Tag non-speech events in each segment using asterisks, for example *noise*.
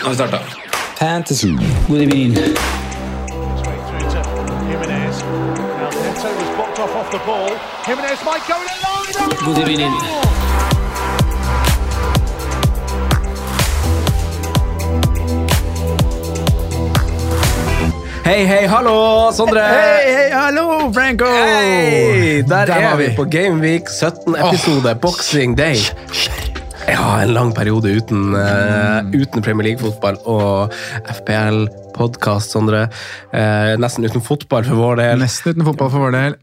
Nå har vi starta. Fantasy. God evening. God evening. Hei, hei, hallo, Sondre! Hei, hei, hallo, Franco! Hei, der, Der er vi vi. på Gameweek 17 episode, Boxing Day. Ja, en lang periode uten, uh, uten Premier League-fotball og FPL-podkast, Sondre. Uh, nesten uten fotball for vår del. Nesten uten fotball for vår del.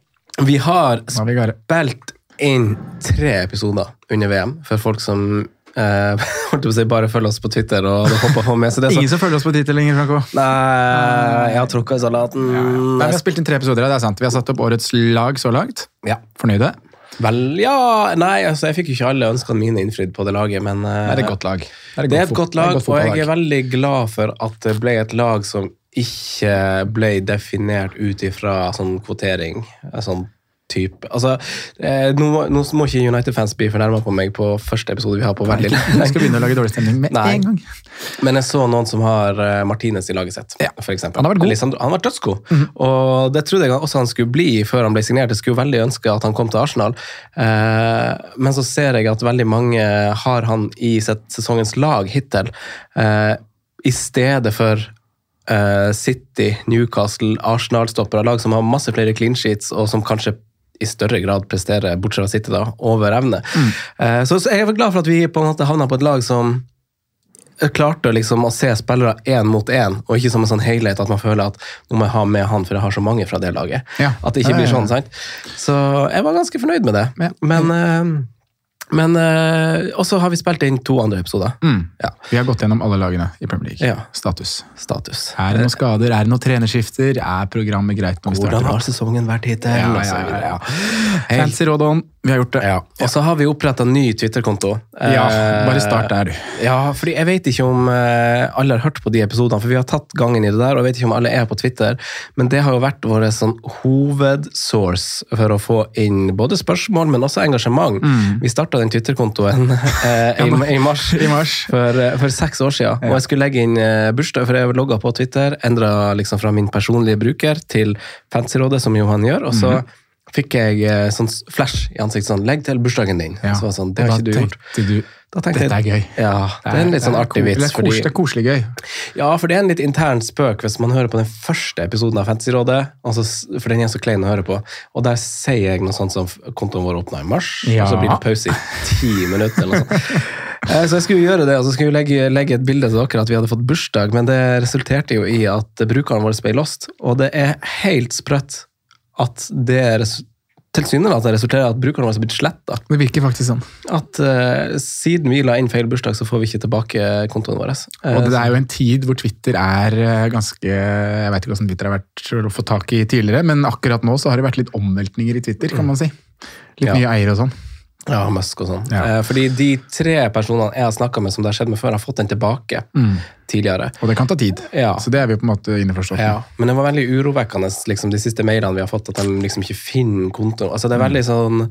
Vi har spilt inn tre episoder under VM for folk som *laughs* si, bare følger oss på Twitter og hopper på med. Så det er *laughs* Ingen som følger oss på Twitter lenger, Franco. nei, jeg har tråkka i salaten. Nei, vi har spilt inn tre episoder, det er sant. Vi har satt opp årets lag så langt. Ja. Fornøyde? Vel, ja Nei, altså, jeg fikk jo ikke alle ønskene mine innfridd på det laget, men eh, Det er et godt lag. Det er et godt lag, det er og jeg er veldig glad for at det ble et lag som ikke ble definert ut ifra sånn kvotering. Sånn type. Altså, eh, nå, nå må ikke United-fans bli fornærma på meg på første episode vi har på veldig Vi skal begynne å lage dårlig stemning med Nei. en gang. Men jeg så noen som har uh, Martinez i laget sitt, Ja. for eksempel. Han har vært god. Lisandro, han vært dødsgod. Og det trodde jeg også han skulle bli før han ble signert. Jeg skulle veldig ønske at han kom til Arsenal. Eh, men så ser jeg at veldig mange har han i sitt sesongens lag hittil, eh, i stedet for eh, City, Newcastle, Arsenal-stoppere. Lag som har masse flere clean sheets, og som kanskje i større grad presterer, bortsett fra City, da, over evne. Mm. Uh, så, så jeg er glad for at vi på en måte havna på et lag som klarte liksom å se spillere én mot én, og ikke som en sånn helhet at man føler at nå må jeg ha med han, for jeg har så mange fra det laget. Ja. At det ikke blir sånn, sant? Så jeg var ganske fornøyd med det. Men, eh, men eh, Og så har vi spilt inn to andre episoder. Mm. Ja. Vi har gått gjennom alle lagene i Premier League. Ja. Status. Status. Er det noen skader? Er det noen trenerskifter? Er programmet greit når vi starter? Hvordan har sesongen vært hittil? Ja, ja, ja, ja. Hey. Fancy råd on. Vi har gjort det. Ja. Og så har vi oppretta ny Twitter-konto. Ja, Eh, bare start der, du. Ja, fordi jeg vet ikke om eh, alle har hørt på de episodene, for vi har tatt gangen i det der, og jeg vet ikke om alle er på Twitter, men det har jo vært vår sånn hovedsource for å få inn både spørsmål, men også engasjement. Vi starta den Twitter-kontoen eh, i, i mars. *laughs* I mars. For, eh, for seks år siden. Og jeg skulle legge inn eh, bursdag, for jeg logga på Twitter. Endra liksom fra min personlige bruker til Fancyrådet, som Johan gjør. Og så Mhm. fikk jeg eh, sånn flash i ansiktet sånn Legg til bursdagen din. Ja. Så var sånn, det har ikke du gjort. du, Dette er gøy. Ja, det er en litt sånn er artig vits. Det er, Fordi, koselig, det er koselig gøy. ja, for det er en litt intern spøk hvis man hører på den første episoden av Fantasyrådet, altså, for den er så klein å høre på, og der sier jeg noe sånt som kontoen vår åpna i mars, Ja. og så blir det pause i ti minutter eller noe sånt. *laughs* Eh, Så jeg skulle gjøre det, og så skulle jeg legge, legge et bilde til dere at vi hadde fått bursdag, men det resulterte jo i at brukeren vår ble lost, og det er helt sprøtt at det res- tilsynelatende resulterer i at brukerne våre har blitt sletta. Det virker faktisk sånn. At uh, siden vi la inn feil bursdag, så får vi ikke tilbake kontoen vår. Uh, Og det er jo en tid hvor Twitter er eh, ganske Jeg vet ikke hvordan Twitter har vært å få tak i tidligere, men akkurat nå så har det vært litt omveltninger i Twitter, kan man si. Litt Ja. nye eiere og sånn. Ja, Musk og sånn. Ja. Eh, fordi de tre personene jeg har snakka med som det har skjedd med før, har fått den tilbake tidligere. Og det kan ta tid. Ja. Så det er vi på en måte innforstått med. Ja, men det var veldig urovekkende, liksom, de siste mailene vi har fått, at de liksom ikke finner kontoen. Altså, det er veldig sånn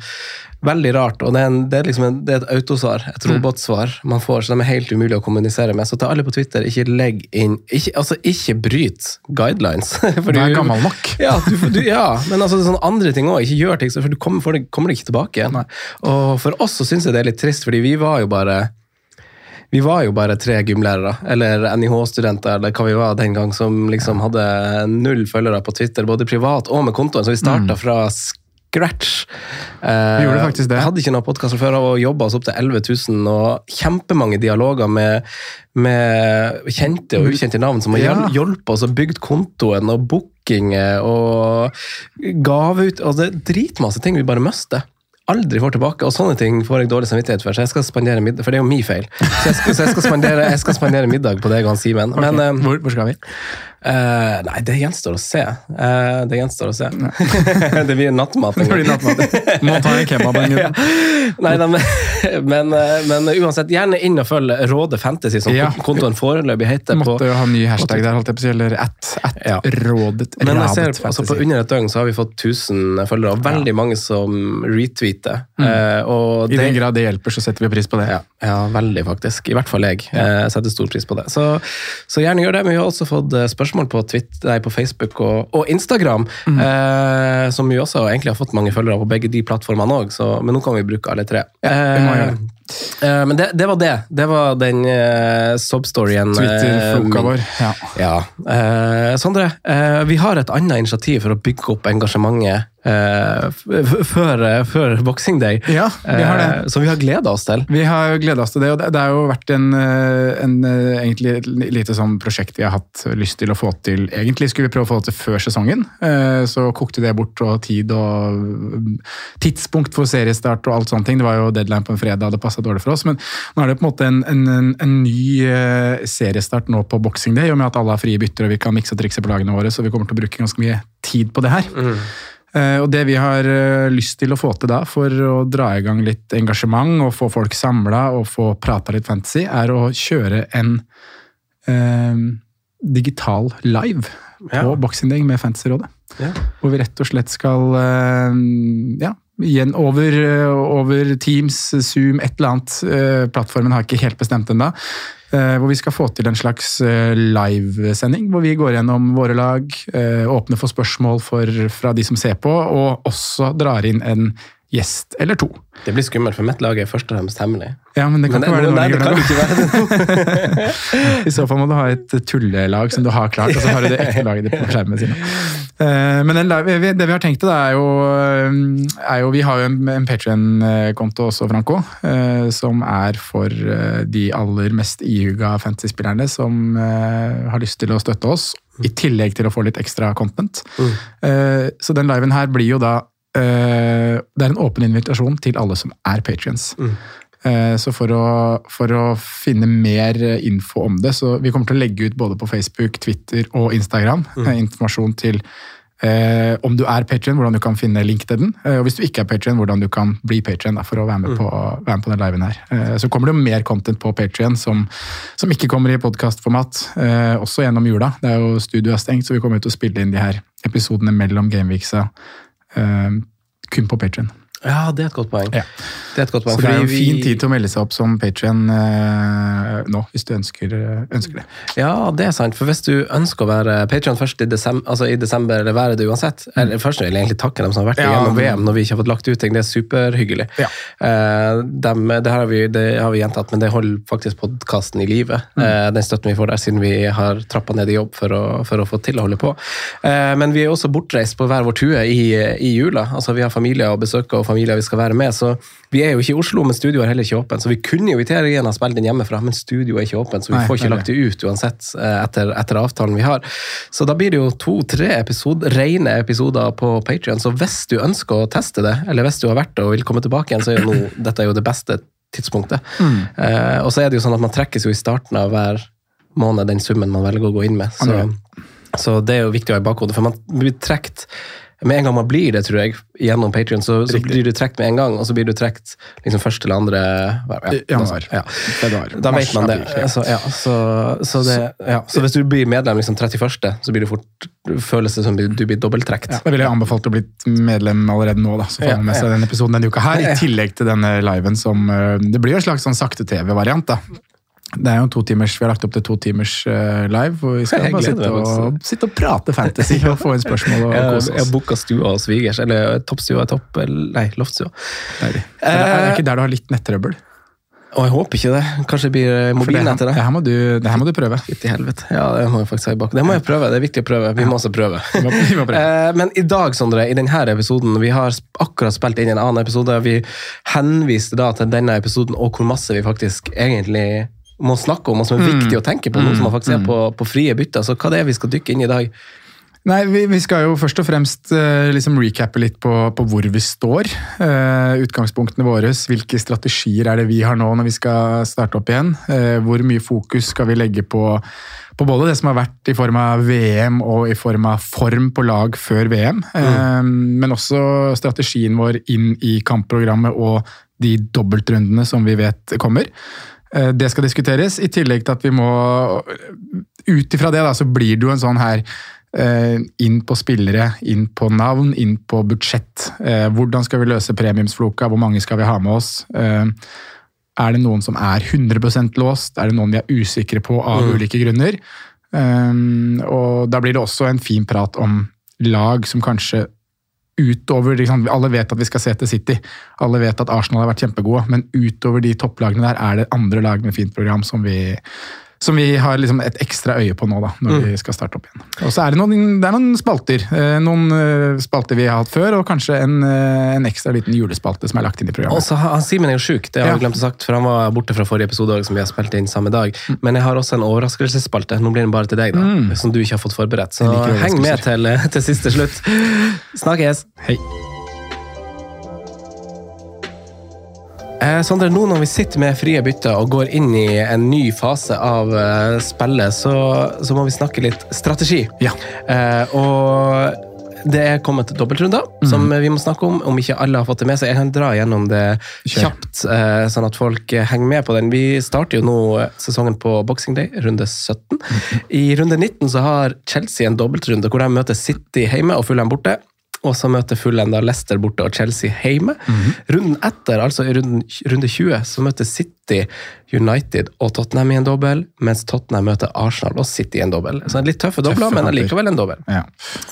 Veldig rart. Og det er, en, det er, liksom en, det er et autosvar, et robotsvar man får, så de er helt umulig å kommunisere med. Så til alle på Twitter, ikke legg inn Ikke, altså, ikke bryt guidelines. *laughs* For Du er gammel nok. Ja, du, du, ja, men altså, det sånne andre ting òg. Ikke gjør ting, for du kommer, for det, kommer det ikke tilbake igjen. Og for oss så syns jeg det er litt trist, fordi vi var jo bare vi var jo bare tre gymlærere, eller NIH-studenter, eller hva vi var den gang, som liksom hadde null følgere på Twitter, både privat og med kontoen, så vi starta fra scratch. Eh, Vi gjorde faktisk det. Hadde ikke noen podkaster før og jobba oss opp til 11 000, og kjempemange dialoger med, med kjente og ukjente navn som har Ja. hjulpet oss og bygd kontoen og bookinger og gav ut altså, dritmasse ting vi bare mister. Aldri får tilbake, og sånne ting får jeg dårlig samvittighet for, så jeg skal spandere middag, for det er jo min feil. Så jeg skal, så jeg skal, spandere, jeg skal spandere middag på deg og han Simen. Men eh, hvor, hvor skal vi? Eh, nei, det gjenstår å se. Uh, det gjenstår å se. *laughs* det blir nattmat. Det blir nattmat. Må ta en kebab. en gang. *laughs* Nei, da, men, *laughs* men, eh, men uansett, gjerne inn og følg Råde Fantasy, som Ja. kontoen foreløpig heter. på Måtte jo ha ny hashtag der, holdt jeg på å si, eller at, at Ja. rådet. Men jeg ser, altså, på under et døgn så har vi fått 1000 følgere, og veldig mange som retweeter. Mm. I det- den grad det hjelper, så setter vi pris på det. Ja, ja, veldig faktisk. I hvert fall jeg. Setter stor pris på det. Så, så gjerne gjør det. Men vi har også fått eh, spørsmål på, Twitter, nei, på Facebook og, og Instagram, Mm. eh, som vi også egentlig har fått mange følgere på begge de plattformene òg, men nå kan vi bruke alle tre. Ja, Eh, eh, men det, det var det. Det var den uh, substoryen. eh, Twitter-floka vår. Ja. Ja. Eh, Sondre, eh, vi har et annet initiativ for å bygge opp engasjementet eh, før, eh, før Boxing Day, Ja, vi har det. eh, som vi har gleda oss til. Vi har gleda oss til det, og det det har jo vært en, eh, en eh, egentlig et lite sånn prosjekt vi har hatt lyst til å få til. Egentlig skulle vi prøve å få det til før sesongen, eh, så kokte det bort og tid og mm, tidspunkt for seriestart og alt sånne ting. Det var jo deadline på en fredag, det passa dårlig for oss, men nå er det på en måte en, en, en, ny eh, seriestart nå på Boxing Day, i og med at alle har frie bytter og vi kan mikse og trikse på lagene våre, så vi kommer til å bruke ganske mye tid på det her. Eh, Og det vi har eh, lyst til å få til da, for å dra i gang litt engasjement og få folk samla og få prata litt fantasy, er å kjøre en eh, digital live på ja. Day med Fantasyrådet. Ja. Hvor vi rett og slett skal eh, ja, igjen over, eh, over Teams, Zoom, et eller annet. Eh, Plattformen har ikke helt bestemt ennå. Eh, Hvor vi skal få til en slags eh, livesending, hvor vi går gjennom våre lag, eh, åpner for spørsmål for, fra de som ser på, og også drar inn en gjest eller to. Det blir skummelt, for mitt lag er først og fremst hemmelig. Ja, men det kan Men ikke være det nei, det, det det. *laughs* I så fall må du ha et tullelag som du har klart, og så har du det ekte laget ditt på skjermen sin. Eh, Men den det vi har tenkt til, er jo, eh, er jo Vi har jo en, en Patrion-konto også, Franco, eh, som er for de aller mest ihuga fantasy-spillerne som har lyst til å støtte oss, i tillegg til å få litt ekstra content. Mm. Så den liven her blir jo da eh, Det er en åpen invitasjon til alle som er patrions. Eh, Så for å, for å finne mer info om det, så vi kommer til å legge ut både på Facebook, Twitter og Instagram mm. informasjon til eh, om du er Patrion, hvordan du kan finne link til den. Eh, og hvis du ikke er Patrion, hvordan du kan bli Patrion for å være med, på, være med på den liven her. Eh, så kommer det jo mer content på Patrion som, som ikke kommer i podkastformat, eh, også gjennom jula. Det er jo studio er stengt, så vi kommer til å spille inn de her episodene mellom gameweeksa eh, kun på Patrion. Ja, det er et godt poeng. Ja. Det et godt poeng. Så det er jo fin vi- tid til å melde seg opp som Patrion nå, hvis du ønsker, ønsker det. Ja, det er sant. For hvis du ønsker å være Patreon først i desember, altså i desember, eller være det uansett Eller Først vil jeg egentlig takke dem som har vært Ja. gjennom VM når vi ikke har fått lagt ut ting. Det er superhyggelig. Ja. Eh, dem, det, har vi, det har vi gjentatt, men det holder faktisk podkasten i live. Eh, den støtten vi får der, siden vi har trappa ned i jobb for å, for å få til å holde på. Eh, men vi er også bortreist på hver vår tue i, i jula. Altså Vi har familier å besøke og familier vi skal være med. så Vi er jo ikke i Oslo, men studioet er heller ikke åpent. Så vi kunne jo i teorien ha spilt inn hjemmefra, men studioet er ikke åpent, så vi Nei, får ikke lagt det ut uansett eh, etter, etter avtalen vi har. Så da blir det jo to-tre episode, rene episoder på Patrion. Så hvis du ønsker å teste det, eller hvis du har vært det og vil komme tilbake igjen, så er jo nå, *clears throat* dette er jo det beste tidspunktet. Eh, og så er det jo sånn at man trekkes jo i starten av hver måned den summen man velger å gå inn med. Så, så det er jo viktig å ha i bakhodet, for man blir trukket med en gang man blir det, tror jeg, gjennom Patrion, så, så blir du trukket med en gang, og så blir du trukket liksom først eller andre ja, Januar. Ja. Februar. Da vet man det. Så, ja, så, så, det ja. så hvis du blir medlem liksom 31., så blir det fort, føles det som du blir dobbelttrukket. Da ville jeg anbefalt å bli medlem allerede nå, da, så får Ja, man med seg ja. denne episoden denne uka her, i tillegg til denne liven som eh, Det blir jo en slags sånn sakte-TV-variant, da. Det er jo to timers, Vi har lagt opp til to timers eh, live, hvor vi skal bare sitte og, sitte og prate fantasy *laughs* og få inn spørsmål og kose kose jeg har oss. booka stua hos svigers, eller toppstua er topp, eller nei, loftstua. Deilig. Er det, er ikke der du har litt nettrøbbel? Og jeg håper ikke det. Kanskje det blir eh, mobilen etter det det. her må du, det her må du prøve. Fytti helvete. Ja, det må jeg faktisk ha i bak. Det må jeg prøve. Det er viktig å prøve. Vi må også prøve. Vi må, vi må prøve. Eh, Men i dag, Sondre, i denne episoden, vi har akkurat spilt inn en annen episode. Vi henviste da til denne episoden og hvor masse vi faktisk egentlig må snakke om, og som er viktig å tenke på, noe som man faktisk er på, på frie bytter. Så hva det er vi skal dykke inn i i dag? Nei, vi, vi skal jo først og fremst eh, liksom recappe litt på, på hvor vi står. Eh, utgangspunktene våre. Hvilke strategier er det vi har nå når vi skal starte opp igjen? Eh, hvor mye fokus skal vi legge på, på både det som har vært i form av VM og i form av form på lag før VM, mm. men også strategien vår inn i kampprogrammet og de dobbeltrundene som vi vet kommer. Eh, Det skal diskuteres, i tillegg til at vi må Ut ifra det da, så blir det jo en sånn her eh, inn på spillere, inn på navn, inn på budsjett. Eh, hvordan skal vi løse premiumsfloka, hvor mange skal vi ha med oss? Er det noen som er 100% låst? Er det noen vi er usikre på av ulike grunner? Og da blir det også en fin prat om lag som kanskje utover liksom. Alle vet at vi skal se til City, alle vet at Arsenal har vært kjempegode, men utover de topplagene der er det andre lag med fint program som vi, som vi har liksom et ekstra øye på nå, da, når vi skal starte opp igjen. Og så er det noen, det er noen spalter. eh, Noen eh, spalter vi har hatt før, og kanskje en, eh, en ekstra liten julespalte som er lagt inn i Og programmet. så har- han Simen er jo sjuk, det har Ja. vi glemt å sagt, for han var borte fra forrige episode også, som vi har spilt inn samme dag. Men jeg har også en overraskelsesspalte. Nå blir den bare til deg, da, som du ikke har fått forberedt. Så heng med til, til siste slutt. *laughs* Snakkes! Hei. Eh, Sondre, nå når vi sitter med frie bytter og går inn i en ny fase av eh, spillet, så, så må vi snakke litt strategi. Ja. Eh, og det er kommet dobbeltrunder som vi må snakke om, om ikke alle har fått det med seg. Jeg kan dra gjennom det kjapt, eh, sånn at folk eh, henger med på den. Vi starter jo nå eh, sesongen på Boxing Day, runde 17. I runde 19 så har Chelsea en dobbeltrunde hvor de møter City hjemme og Fulham borte. Og så møter fullenda da Leicester borte og Chelsea hjemme. Runden etter, altså i runden, runde 20, så møter City United og Tottenham i en dobbel, mens Tottenham møter Arsenal og City i en dobbel. Så litt tøffe dobler, men allikevel likevel en dobbel. Ja.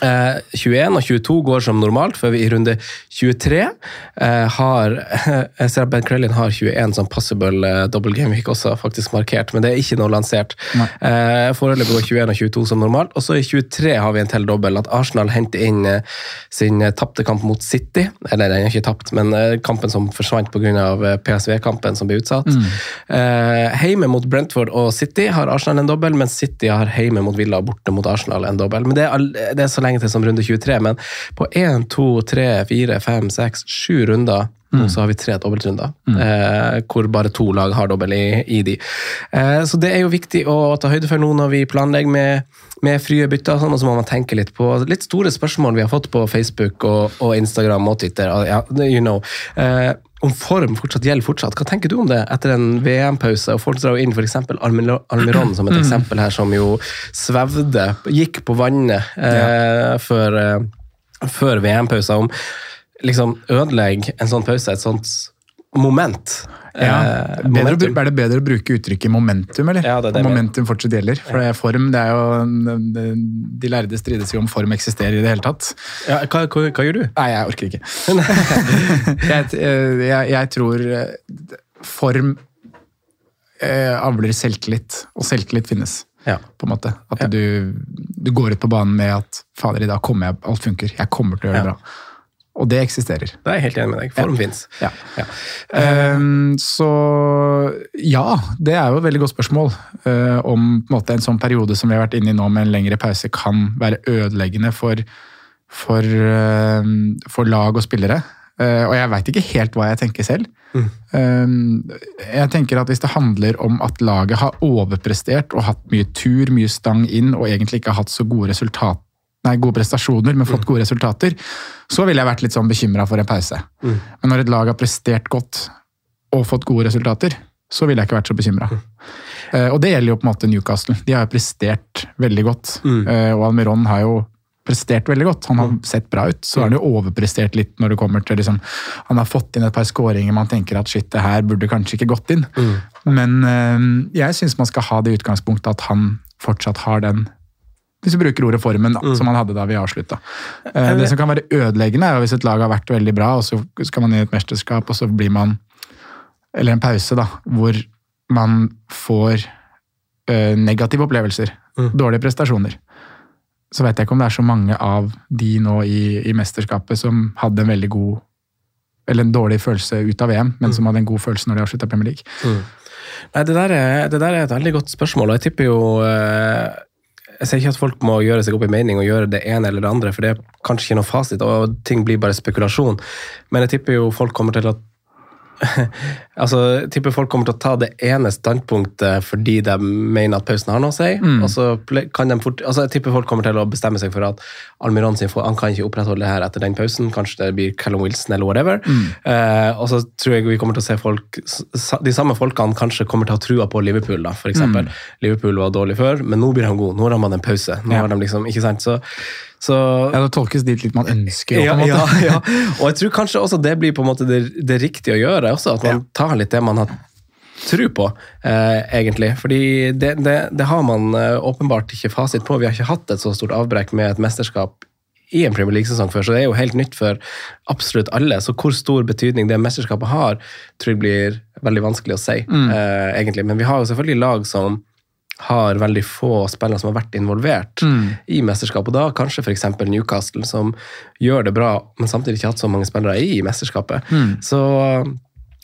Eh, 21 og 22 går som normalt, før vi i runde 23 eh, har *laughs* Jeg ser at Ben Crellin har 21 som possible eh, double game week også, faktisk markert, men det er ikke noe lansert. Eh, Foreløpig går 21 og 22 som normalt, og så i 23 har vi en til dobbel, at Arsenal henter inn eh, sin eh, tapte kamp mot City. Eller den er ikke tapt, men eh, kampen som forsvant pga. PSV-kampen som ble utsatt. Eh, Hjemme mot Brentford og City har Arsenal en dobbel, mens City har heime mot Villa og borte mot Arsenal en dobbel. Men det er, det er så lenge til som runde 23. Men på 1, 2, 3, 4, 5, 6, 7 runder Mm. så har vi tre dobbeltrunder, eh, hvor bare to lag har dobbel i, i de. Eh, så det er jo viktig å ta høyde for nå når vi planlegger med, med frie bytter, og sånn, og så må man tenke litt på litt store spørsmål vi har fått på Facebook og, og Instagram og Twitter. Ja, you know. Eh, om form fortsatt gjelder fortsatt. Hva tenker du om det etter en VM-pause? og Folk drar inn f.eks. Almiron som et eksempel her, som jo svevde, gikk på vannet eh, før, eh, før VM-pausa. Om liksom ødelegger en sånn pause et sånt moment. Ja. Eh, Bedre, er det bedre å bruke uttrykket momentum, eller? Ja, det er det momentum fortsatt gjelder. For det er form, det er jo De lærde strides jo om form eksisterer i det hele tatt. Ja, hva, hva, hva gjør du? Nei, jeg orker ikke. *laughs* jeg, jeg, jeg tror eh, form eh, avler selvtillit, og selvtillit finnes. Ja. på en måte. At du, du går ut på banen med at 'fader, i dag kommer jeg, alt funker', jeg kommer til å gjøre det Ja. bra. Og det eksisterer. Det er jeg helt enig med deg. Form fins. Ja. Ehm, så ja, det er jo et veldig godt spørsmål. uh, om på en, måte, en sånn periode som vi har vært inne i nå med en lengre pause, kan være ødeleggende for, for, uh, for lag og spillere. Uh, og jeg veit ikke helt hva jeg tenker selv. Ehm, jeg tenker at Hvis det handler om at laget har overprestert og hatt mye tur, mye stang inn, og egentlig ikke har hatt så gode resultat, nei, gode prestasjoner, men fått gode resultater, så ville jeg vært litt sånn bekymra for en pause. Men når et lag har prestert godt og fått gode resultater, så ville jeg ikke vært så bekymra. Og det gjelder jo på en måte Newcastle. De har jo prestert veldig godt. Eh, Og Almiron har jo prestert veldig godt. Han har sett bra ut. Så har han jo overprestert litt når det kommer til liksom, Han har fått inn et par skåringer man tenker at shit, det her burde kanskje ikke gått inn. Men uh, jeg syns man skal ha det utgangspunktet at han fortsatt har den hvis vi bruker ordet formen, da, som man hadde da vi avslutta. Det som kan være ødeleggende, er hvis et lag har vært veldig bra, og så skal man i et mesterskap, og så blir man eller en pause, da, hvor man får eh, negative opplevelser. Dårlige prestasjoner. Så vet jeg ikke om det er så mange av de nå i, i mesterskapet som hadde en veldig god eller en dårlig følelse ut av VM, men som hadde en god følelse når de avslutta Premier League. Nei, det der, er, det der er et veldig godt spørsmål, og jeg tipper jo eh, Jeg sier ikke at folk må gjøre seg opp i mening og gjøre det ene eller det andre, for det er kanskje ikke noe fasit, og ting blir bare spekulasjon. Men jeg tipper jo folk kommer til å *laughs* altså, tipper folk kommer til å ta det ene standpunktet fordi de mener at pausen har noe å si. og så kan de fort, altså, Jeg tipper folk kommer til å bestemme seg for at Almiron sin, han kan ikke opprettholde det her etter den pausen. Kanskje det blir Callum Wilson eller whatever. Eh, og så tror jeg vi kommer til å se folk De samme folkene kanskje kommer til å ha trua på Liverpool, da, for eksempel. Liverpool var dårlig før, men nå blir han god. Nå har man en pause. Nå Ja. har de liksom, ikke sant? Så, så Ja, Det tolkes dit litt man ønsker. ja, ja, ja. Og jeg tror kanskje også det blir på en måte det, det riktige å gjøre. også, At man tar litt det man har tro på, eh, egentlig. Fordi det, det, det har man eh, åpenbart ikke fasit på. Vi har ikke hatt et så stort avbrekk med et mesterskap i en Premier League-sesong før, så det er jo helt nytt for absolutt alle. Så hvor stor betydning det mesterskapet har, tror jeg blir veldig vanskelig å si, eh, egentlig. Men vi har jo selvfølgelig lag som har veldig få spillere som har vært involvert i mesterskapet. Og da kanskje f.eks. Newcastle, som gjør det bra, men samtidig ikke hatt så mange spillere i mesterskapet. Så,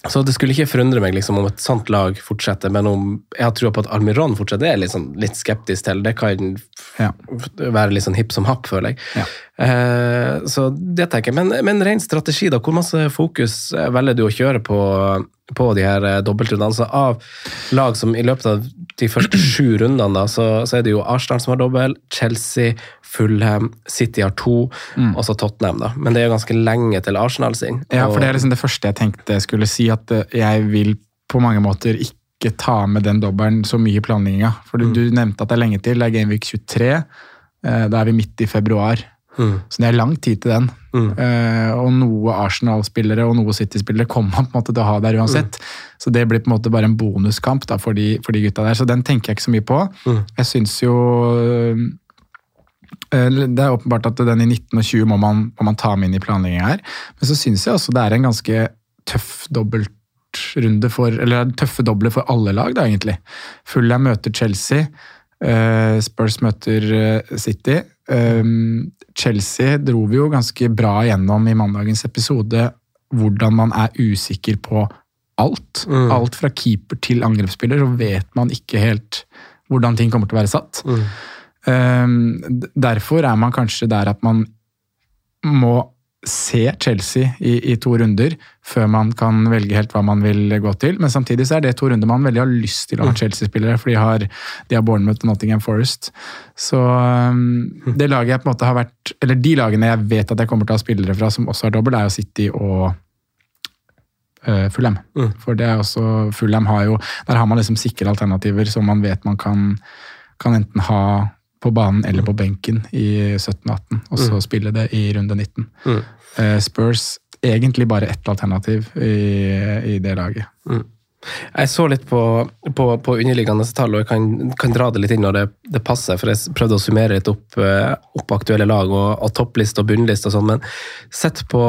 så det skulle ikke forundre meg liksom, om et sånt lag fortsetter, men om jeg har trua på at Almiron fortsetter, det er jeg litt, sånn, litt skeptisk til. Det kan Ja. være litt sånn hipp som happ, føler jeg. Ja. Eh, så det tenker jeg. Men, men ren strategi, da. Hvor masse fokus velger du å kjøre på, på de her eh, dobbeltrundene? Altså av lag som i løpet av de første *clears throat* sju rundene, da, så, så er det jo Arsenal som har dobbel, Chelsea, Fulham, City har to, og så Tottenham, da. Men det er jo ganske lenge til Arsenal sin. Ja, for det er liksom det første jeg tenkte jeg skulle si, at eh, jeg vil på mange måter ikke ta med den dobbelen så mye i planlegginga. For du, du nevnte at det er lenge til, det er Gameweek 23. eh, Da er vi midt i februar. Mm. Så det er lang tid til den. Mm. Eh, og noe Arsenal-spillere og noe City-spillere kommer man på en måte til å ha der uansett. Så det blir på en måte bare en bonuskamp da, for, de, for de gutta der. Så den tenker jeg ikke så mye på. Mm. Jeg syns jo eh, Det er åpenbart at den i 19 og 20 må man, må man ta med inn i planlegginga her. Men så syns jeg også det er en ganske tøff dobbeltrunde for Eller tøffe dobler for alle lag, da, egentlig. Fulham møter Chelsea. eh, Spurs møter eh, City. Um, Chelsea dro vi jo ganske bra gjennom i mandagens episode hvordan man er usikker på alt. Mm. Alt fra keeper til angrepsspiller, så vet man ikke helt hvordan ting kommer til å være satt. Mm. Um, derfor er man kanskje der at man må se Chelsea i, i to runder før man kan velge helt hva man vil gå til. Men samtidig så er det to runder man veldig har lyst til å ha Chelsea-spillere, for de har, de har Bournemouth og Nottingham Forest. Så um, det laget jeg på en måte har vært Eller de lagene jeg vet at jeg kommer til å ha spillere fra som også har dobbel, er jo City og uh, Fulham. Mm. For det er også Fulham har jo Der har man liksom sikre alternativer som man vet man kan, kan enten ha på banen eller på benken i 17-18, og så spille det i runde 19. Mm. Eh, Spurs egentlig bare ett alternativ i, i det laget. Jeg så litt på, på, på underliggende tall, og jeg kan, kan dra det litt inn når det, det passer. For jeg prøvde å summere litt opp, eh, opp aktuelle lag og, og toppliste og bunnliste og sånn. Men sett på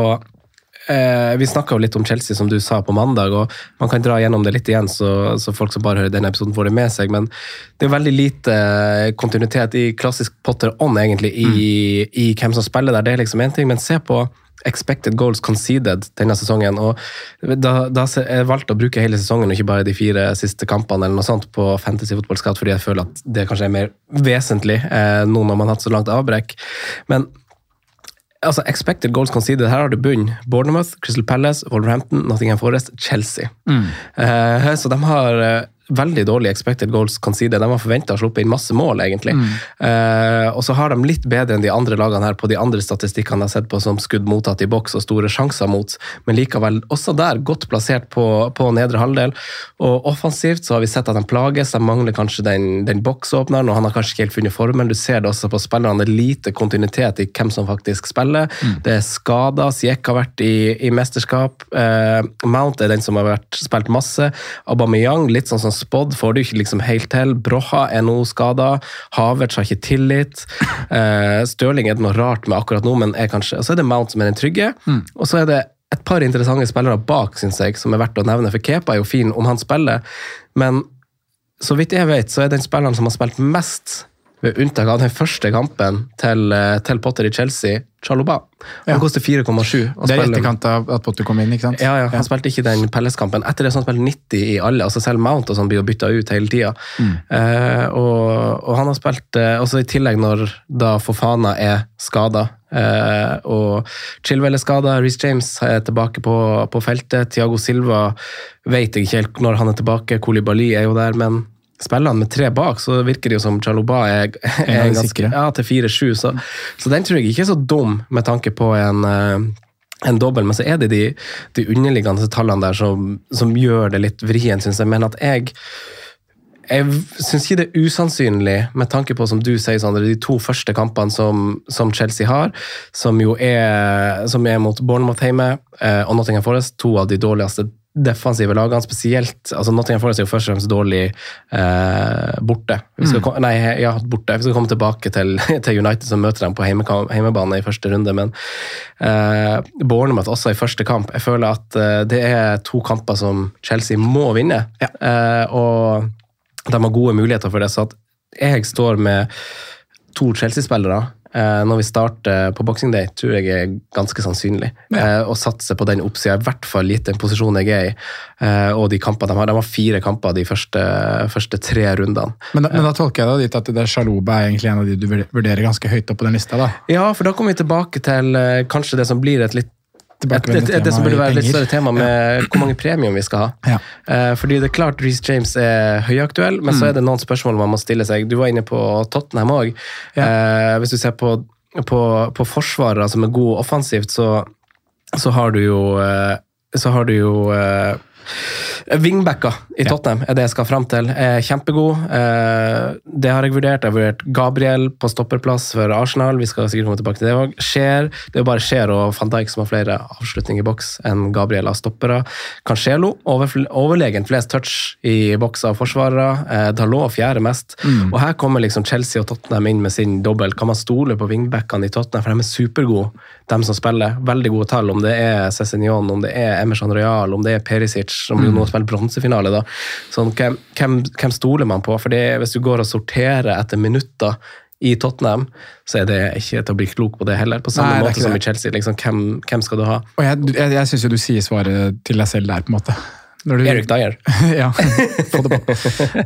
eh, Vi snakka litt om Chelsea, som du sa, på mandag. og Man kan dra gjennom det litt igjen, så, så folk som bare hører denne episoden, får det med seg. Men det er veldig lite kontinuitet i klassisk Potter on, egentlig, i, i hvem som spiller der. Det er liksom én ting, men se på expected goals conceded denne sesongen. og Da, da jeg valgte å bruke hele sesongen og ikke bare de fire siste kampene eller noe sånt på Fantasy Football Scout, fordi jeg føler at det kanskje er mer vesentlig eh, nå når man har hatt så langt avbrekk. Men altså, expected goals conceded, her har du bunn. Bournemouth, Crystal Palace, Wolverhampton, Nottingham Forest, Chelsea. Eh, så de har eh, veldig dårlig expected goals kan si det. De har forventa å sluppe inn masse mål, egentlig. Eh, og så har de litt bedre enn de andre lagene her på de andre statistikkene jeg har sett på som skudd mottatt i boks og store sjanser mot, men likevel også der godt plassert på, på nedre halvdel. Og offensivt så har vi sett at de plages, de mangler kanskje den, den boksåpneren, og han har kanskje ikke helt funnet formen. Du ser det også på spillerne, det er lite kontinuitet i hvem som faktisk spiller. Det er skader. Siek har vært i, i mesterskap. Eh, Mount er den som har vært, spilt masse. Aubameyang, litt sånn som spådd, får det ikke liksom helt til. Broha er nå skada. Havertz har ikke tillit. *laughs* Eh, Stirling er det noe rart med akkurat nå, men er kanskje Og så er det Mount som er den trygge. Og så er det et par interessante spillere bak, synes jeg, som er verdt å nevne. For Kepa er jo fin om han spiller, men så vidt jeg vet, så er den spilleren som har spilt mest ved unntak av den første kampen til, eh, til Potter i Chelsea, Chaloba. Han Ja. koster 4,7. Det er i etterkant av at Potter kom inn, ikke sant? Ja, ja, han spilte ikke den Pelles-kampen. Etter det så han spilt 90 i alle. altså Selv Mount og sånn blir jo bytta ut hele tida. Eh, og, og han har spilt eh, også i tillegg når da Fofana er skada. Eh, og Chilwell er skada, Reece James er tilbake på, på feltet. Tiago Silva vet jeg ikke helt når han er tilbake. Kolibali er jo der, men spiller han med tre bak, så virker det jo som Chaloba er, er ganske, sikre. ja, til 4-7. Så, så den tror jeg ikke er så dum med tanke på en eh, en dobbel, men så er det de, de underliggende tallene der som, som gjør det litt vrient, syns jeg. Men at jeg jeg syns ikke det er usannsynlig, med tanke på som du sier, Sandre, de to første kampene som, som Chelsea har, som jo er, som er mot Bournemouth hjemme eh, og Nottingham Forest, to av de dårligste defensive lagene. Spesielt altså Nottingham Forest er jo først og fremst dårlig eh, borte. Vi skal, mm. Nei, ja, borte. Vi skal komme tilbake til, *laughs* til United, som møter dem på hjemmebane i første runde. Men eh, Bournemouth også i første kamp. Jeg føler at eh, det er to kamper som Chelsea må vinne. Eh, og de har gode muligheter for det. Så at jeg står med to Chelsea-spillere eh, når vi starter på Boxing Day, tror jeg er ganske sannsynlig. Eh, å satse på den oppsida, i hvert fall gitt den posisjonen jeg er i. Eh, og de kampene de har. De har fire kamper de første, første tre rundene. Men, da- men da tolker jeg det dit at det Sjaloba er egentlig en av de du vurderer ganske høyt opp på den lista, da. Ja, for da kommer vi tilbake til eh, kanskje det som blir et litt et, et, et, det som burde være litt større tema med hvor mange premium vi skal ha. Ja. Eh, fordi det er klart Reece James er høyaktuell, men Mm. så er det noen spørsmål man må stille seg. Du var inne på Tottenham òg. Eh, hvis du ser på, på, på forsvarere som er gode offensivt, så, så har du jo eh, Så har du jo eh, Wingbacker i Tottenham er det jeg skal fram til. Er kjempegod. Eh, det har jeg vurdert. Jeg har vurdert Gabriel på stopperplass for Arsenal. Vi skal sikkert komme tilbake til det òg. Det er jo bare Skjer og van Dijk som har flere avslutninger i boks enn Gabriel av stoppere. Cancelo overlegent flest touch i boks av forsvarere. Eh, Dalot fjerde mest. Og her kommer liksom Chelsea og Tottenham inn med sin dobbel. Kan man stole på wingbackene i Tottenham, for de er supergode, de som spiller. Veldig gode tall, om det er Cézignon, om det er Emerson Royal, om det er Perisic, som jo nå spiller bronsefinale. da. Sånn, hvem, hvem, stoler man på? For hvis du går og sorterer etter minutter i Tottenham, så er det ikke til å bli klok på det heller. På samme Nei, måte som i. Chelsea. Liksom, hvem, hvem skal du ha? Og jeg, jeg, jeg syns jo du sier svaret til deg selv der, på en måte. Du, Erik Dyer. *laughs* ja, få det på.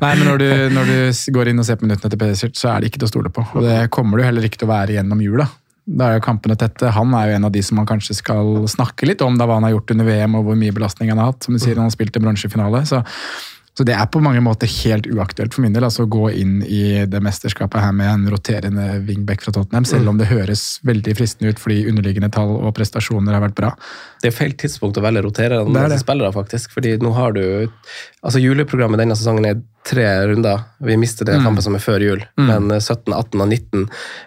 Nei, men når du, når du går inn og ser på minuttene til Pedersen, så er det ikke til å stole på. Og det kommer du heller ikke til å være gjennom jula. Da er jo kampene tette. Han er jo en av de som man kanskje skal snakke litt om, da hva han har gjort under VM og hvor mye belastning han har hatt. Som du sier, han har spilt en bronsefinale. Så, så det er på mange måter helt uaktuelt for min del altså å gå inn i det mesterskapet her med en roterende wingback fra Tottenham, selv om det høres veldig fristende ut fordi underliggende tall og prestasjoner har vært bra. Det er feil tidspunkt å velge roterende er spillere, faktisk. fordi nå har du Altså, juleprogrammet denne sesongen er tre runder. Vi mister Mm. den kampen som er før jul, men eh, 17, 18 og 19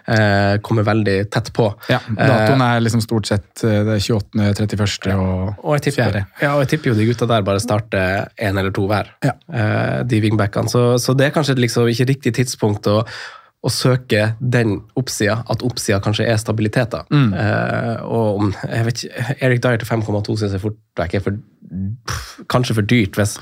eh, kommer veldig tett på. Ja, Datoen er liksom stort sett eh, det er 28., 31. og, Og jeg, tipper, 4. ja, og jeg tipper jo de gutta der bare starter én eller to hver, Ja. eh, de wingbackene. Så, så det er kanskje liksom ikke riktig tidspunkt å, å søke den oppsida, at oppsida kanskje er stabilitet. da. Mm. Eh, og om, jeg vet ikke, Erik Dyer til 5,2 syns jeg fort er for pff, kanskje for dyrt. hvis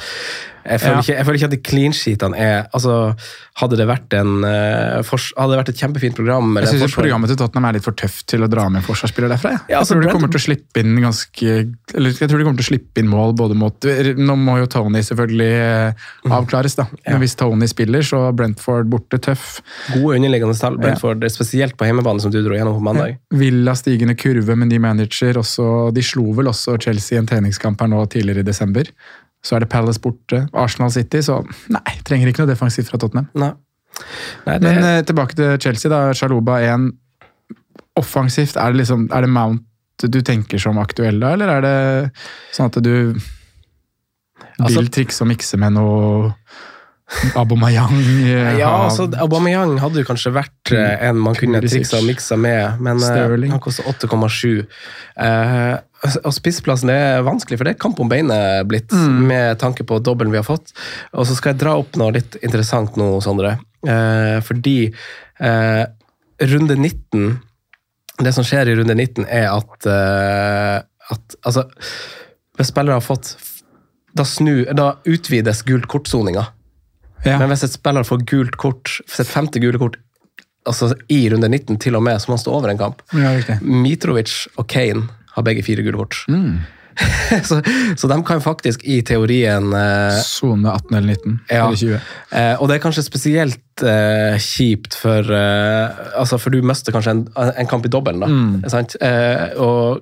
jeg føler, Ja. ikke, jeg føler ikke at de clean sheetene er altså, Hadde det vært en uh, for, Hadde det vært et kjempefint program Jeg syns programmet til Tottenham er litt for tøft til å dra med en forsvarsspiller derfra. Jeg, Ja, jeg altså, tror de kommer til å slippe inn ganske Eller jeg tror de kommer til å slippe inn mål både mot Nå må jo Tony selvfølgelig eh, avklares, da. Men hvis Tony spiller, så er Brentford borte tøff. Gode underliggende tall. Brentford, spesielt på hjemmebane, som du dro gjennom på mandag. Villa stigende kurve med ny manager. Også, de slo vel også Chelsea i en treningskamp her nå tidligere i desember. Så er det Palace borte. Arsenal City, så nei, trenger ikke noe defensivt fra Tottenham. Nei. Nei, det, Men eh, tilbake til Chelsea, da. Sjaloba 1. Offensivt, er det liksom Er det Mount du tenker som aktuell da, eller er det sånn at du Altså- vil trikse og mikse med noe Abomayang? eh, ja, altså, Abomayang hadde jo kanskje vært eh, en man kunne triksa og miksa med, men eh, Sterling. han koster 8,7. Uh, og spissplassen er vanskelig, for det er kamp om beinet blitt, Mm. med tanke på dobbelen vi har fått. Og så skal jeg dra opp noe litt interessant nå, Sondre. Uh, fordi uh, runde 19 Det som skjer i runde 19, er at, at altså, Hvis spillere har fått Da, snu, da utvides gult kort-soninga. Ja. Men hvis et spiller får gult kort, sitt femte gule kort altså i runde 19 til og med, så må han stå over en kamp. Ja. Mitrovic og Kane har begge fire gule kort. Mm. *laughs* så, så de kan faktisk i teorien eh, 18 eller 19 ja. eller 20. Eh, og det er kanskje spesielt eh, kjipt for eh, altså For du mister kanskje en, en kamp i dobbelen, da. Mm. Sant? Eh, og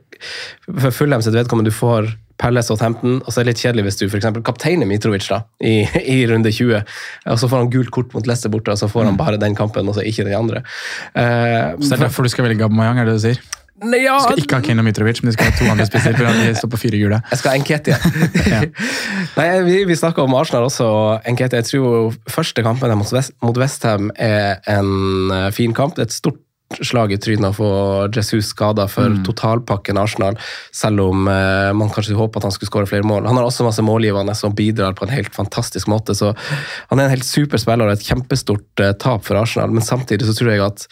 for Fulham sitt vedkommende, du får Palace og 15, og så er det litt kjedelig hvis du eksempel kapteiner Mitrovic da, i, *laughs* i runde 20, og så får han gult kort mot Leicester borte, og så får han bare den kampen, og så ikke den andre. Uh, Så det er derfor du skal velge Aubameyang, er det du sier? Nei, ja, Du skal ikke ha Kane og Mitrovic, men du skal ha to andre spisser. for De står på fire gule. Jeg skal ha Enketi. *laughs* Ja. Nei, vi, vi snakka om Arsenal også. og Enketia, jeg tror første kampen mot, West, Westham er en eh, fin kamp. Det er et stort slag i trynet å få Jesus skada for totalpakken Arsenal, selv om eh, man kanskje håper at han skulle skåre flere mål. Han har også masse målgivende som bidrar på en helt fantastisk måte. så Han er en helt super spiller og et kjempestort eh, tap for Arsenal, men samtidig så tror jeg at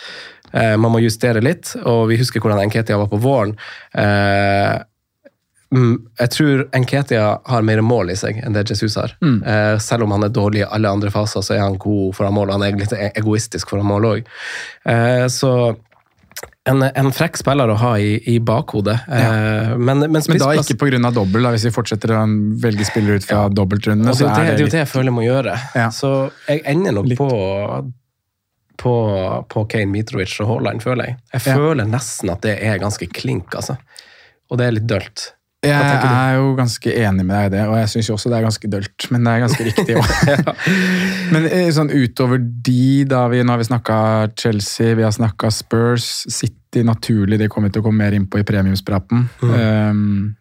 eh, man må justere litt. og Vi husker hvordan Nketia var på våren. Eh, Mm, jeg tror Enketia har mer mål i seg enn det Jesus har. Eh, selv om han er dårlig i alle andre faser, så er han god foran mål. Han er litt e- egoistisk foran mål òg. Eh, så en, en frekk spiller å ha i, i bakhodet. Eh, men, men, Men da ikke pga. dobbel, da, hvis vi fortsetter å velge spillere ut fra dobbeltrundene. Og det, det, det er jo det jeg føler jeg må gjøre. Ja. Så jeg ender nok Litt. på, på, på Kane, Mitrovic og Haaland, føler jeg. Jeg Ja. føler nesten at det er ganske klink, altså. Og det er litt dølt. Jeg er jo ganske enig med deg i det, og jeg syns også det er ganske dølt, men det er ganske riktig òg. *laughs* Men eh, sånn utover de, da vi, nå har vi snakka Chelsea, vi har snakka Spurs, City naturlig, de kommer vi til å komme mer inn på i premiumspraten. Um,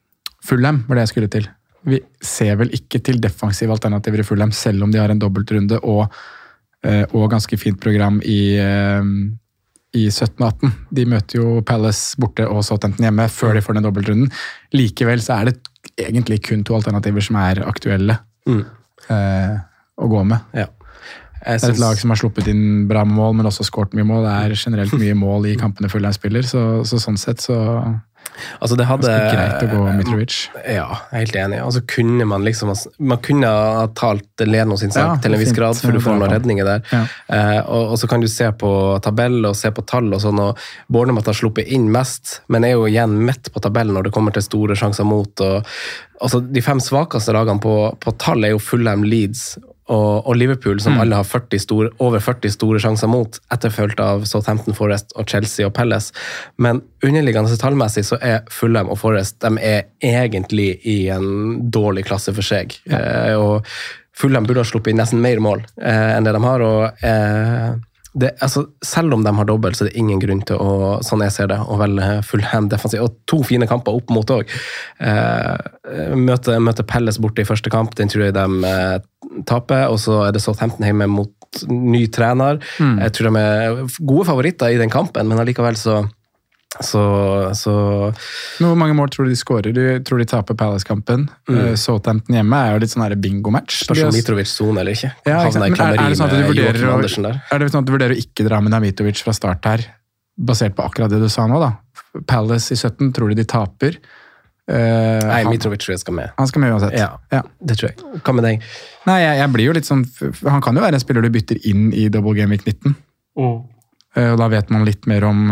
Fulham var det jeg skulle til. Vi ser vel ikke til defensive alternativer i Fulham, selv om de har en dobbeltrunde og, eh, og ganske fint program i, eh, i 17-18. De møter jo Palace borte og Southampton hjemme før de får den dobbeltrunden. Likevel så er det egentlig kun to alternativer som er aktuelle Mm. eh, å gå med. Ja. Det er et lag som har sluppet inn bra mål, men også skåret mye mål. Det er generelt mye mål i kampene Fulham spiller, så, så sånn sett så Altså det hadde, ganske greit å gå Mitrovic. Ja, helt enig. Altså kunne man liksom Man kunne ha talt Leno sin sak Ja, til en viss grad, for du får noen redninger der. Ja. Eh, og, og så kan du se på tabell og se på tall og sånn, og Bournemouth har sluppet inn mest, men er jo igjen midt på tabellen når det kommer til store sjanser mot. og altså De fem svakeste lagene på, på tall er jo Fulham, Leeds og, og Liverpool, som alle har 40 store, over 40 store sjanser mot, etterfulgt av Southampton Forest og Chelsea og Pelles. Men underliggende tallmessig så er Fulham og Forest de er egentlig i en dårlig klasse for seg. Eh, og Fulham burde ha sluppet inn nesten mer mål eh, enn det de har. og eh, det, altså, selv om de har dobbelt, så er det ingen grunn til å sånn jeg ser det, å velge Fulham defensiv. Og to fine kamper opp mot òg. Eh, møter, møte Pelles borte i første kamp, den tror jeg de eh, taper. Og så er det Southampton hjemme mot ny trener. Jeg tror de er gode favoritter i den kampen, men allikevel så så, så Hvor mange mål tror du de skårer? Du tror de taper Palace-kampen. Eh, Southampton hjemme er jo litt sånn bingo-match. Spørs om Mitrovic soner eller ikke. Ja, ikke er, er, det sånn at du vurderer å, der. er det sånn at du vurderer å ikke dra med Namitovic fra start her, basert på akkurat det du sa nå? da? Palace i 17, tror du de taper? Uh, Nei, han, Mitrovic tror jeg skal med. han skal med uansett. Ja. Ja. Det tror jeg. Hva med deg? Nei, jeg, jeg blir jo litt sånn Han kan jo være en spiller du bytter inn i double game week 19. Eh, Og Da vet man litt mer om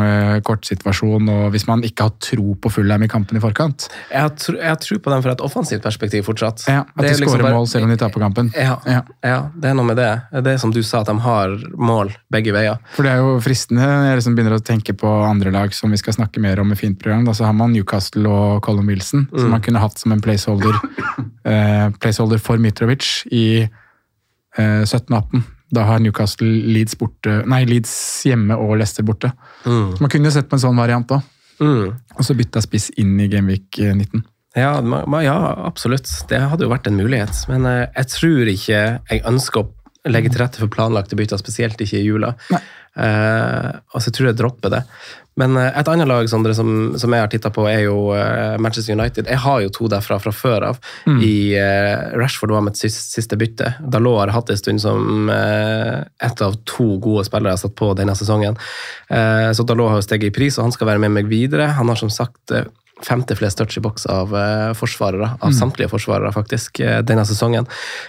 kortsituasjonen og hvis man ikke har tro på Fulham i kampen i forkant. Jeg har, tro, jeg har tro på dem fra et offensivt perspektiv fortsatt. Ja, At de skårer liksom bare- mål selv om de taper kampen. Ja, Ja. ja. det er noe med det. Det er som du sa, at de har mål begge veier. For det er jo fristende jeg liksom begynner å tenke på andre lag som vi skal snakke mer om i fint program. Da så har man Newcastle og Colin Wilson, som man kunne hatt som en placeholder, eh, placeholder for Mitrovic i eh, 17-18. Da har Newcastle Leeds, borte, nei, Leeds hjemme og Leicester borte. Så man kunne jo sett på en sånn variant òg. Mm. Og så bytta spiss inn i Gameweek 19. Ja, ma- ma- ja, absolutt. Det hadde jo vært en mulighet. Men eh, jeg tror ikke jeg ønsker å legge til rette for planlagte bytter, spesielt ikke i jula. Eh, og så tror jeg jeg dropper det. Men eh, et annet lag Sondre, som, som jeg har titta på, er jo eh, Manchester United. Jeg har jo to derfra fra før av. I eh, Rashford var mitt siste, siste bytte. Dalot har hatt en stund som eh, ett av to gode spillere jeg har satt på denne sesongen. Eh, så Dalot har jo steget i pris, og han skal være med meg videre. Han har som sagt eh, femte flest touch i boks av eh, forsvarere, av Mm. samtlige forsvarere, faktisk, eh, denne sesongen.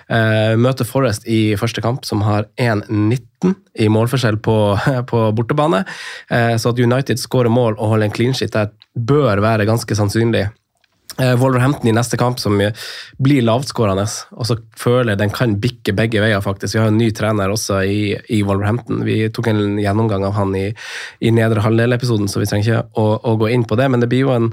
Eh, møter Forest i første kamp, som har 1-19 i målforskjell på, *laughs* på bortebane. Så at United skårer mål og holder en clean sheet der, bør være ganske sannsynlig. Eh, Wolverhampton i neste kamp, som blir lavtskårende. Og så føler jeg den kan bikke begge veier, faktisk. Vi har en ny trener også i, i Wolverhampton. Vi tok en gjennomgang av han i, i nedre halvdel-episoden, så vi trenger ikke å, å gå inn på det. Men det blir jo en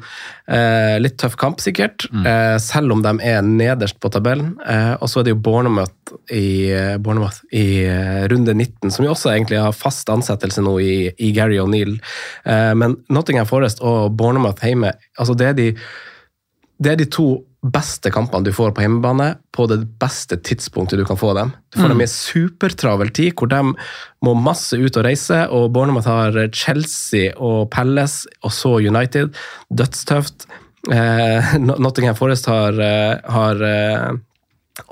eh, litt tøff kamp, sikkert. Eh, selv om de er nederst på tabellen. Eh, og så er det jo Bournemouth i, eh, Bournemouth i eh, runde 19, som jo også egentlig har fast ansettelse nå i, i Gary O'Neill. Eh, men Nottingham Forest og Bournemouth hjemme, altså det er de det er de to beste kampene du får på hjemmebane, på det beste tidspunktet du kan få dem. Du får dem i supertravel tid, hvor de må masse ut og reise, og Bournemouth har Chelsea og Palace, og så United. Dødstøft. Eh, Nottingham Forest har, eh, har eh,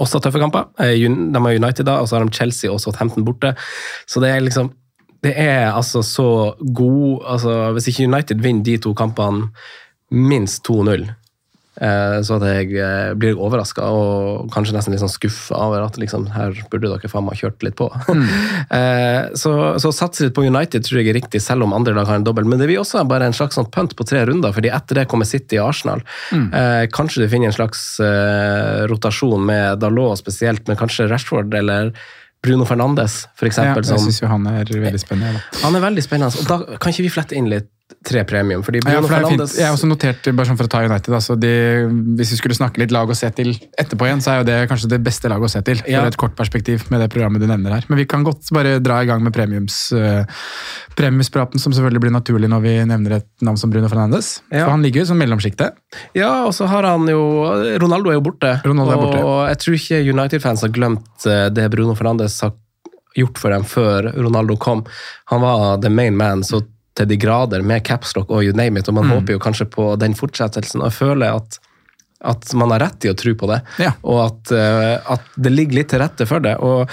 også tøffe kamper. Eh, De har United da, og så har de Chelsea og Southampton borte. Så det er liksom Det er altså så god altså Hvis ikke United vinner de to kampene minst 2-0, eh, så at jeg eh, blir overraska og kanskje nesten litt sånn skuffa over at liksom, her burde dere faen meg kjørt litt på. Mm. *laughs* så, så satse litt på United tror jeg er riktig, selv om andre lag har en dobbel. Men det blir også bare en slags sånn punt på tre runder, fordi etter det kommer City og Arsenal. Eh, kanskje du finner en slags eh, rotasjon med Dalot spesielt, men kanskje Rashford eller Bruno Fernandes, for Ja, jeg syns jo han er veldig spennende. Da. han er veldig spennende, og da kan ikke vi flette inn litt tre premium? Fordi Ja, Bruno for er fint. Fernandes Jeg har også notert, bare sånn for å ta United, altså de, hvis vi skulle snakke litt lag å se til etterpå igjen, så er jo det kanskje det beste laget å se til. Ja. For et kort perspektiv med det programmet du nevner her. Men vi kan godt bare dra i gang med premiums, uh, premiumspraten, som selvfølgelig blir naturlig når vi nevner et navn som Bruno Fernandes. Ja. For han ligger jo som mellomsjiktet. Ja, og så har han jo Ronaldo er jo borte. Ronaldo er borte. Og jeg tror ikke United-fans har glemt eh, det Bruno Fernandes har gjort for dem før Ronaldo kom. Han var the main man, så til de grader, med capslock og you name it, og man Mm. håper jo kanskje på den fortsettelsen. Og føler at at man har rett i å tro på det, Ja. og at, eh, at det ligger litt til rette for det. Og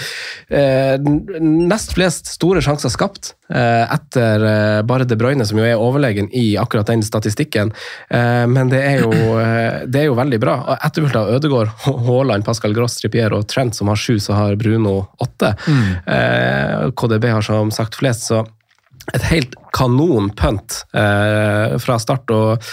eh, nest flest store sjanser skapt eh, etter eh, bare De Bruyne, som jo er overlegen i akkurat den statistikken. Eh, men det er, jo, eh, det er jo veldig bra. Og Etterfulgt av Ødegaard, Haaland, Pascal Gross, Trippier og Trent, som har sju, så har Bruno åtte. Eh, KDB har som sagt flest, så et helt kanon punt eh, fra start. og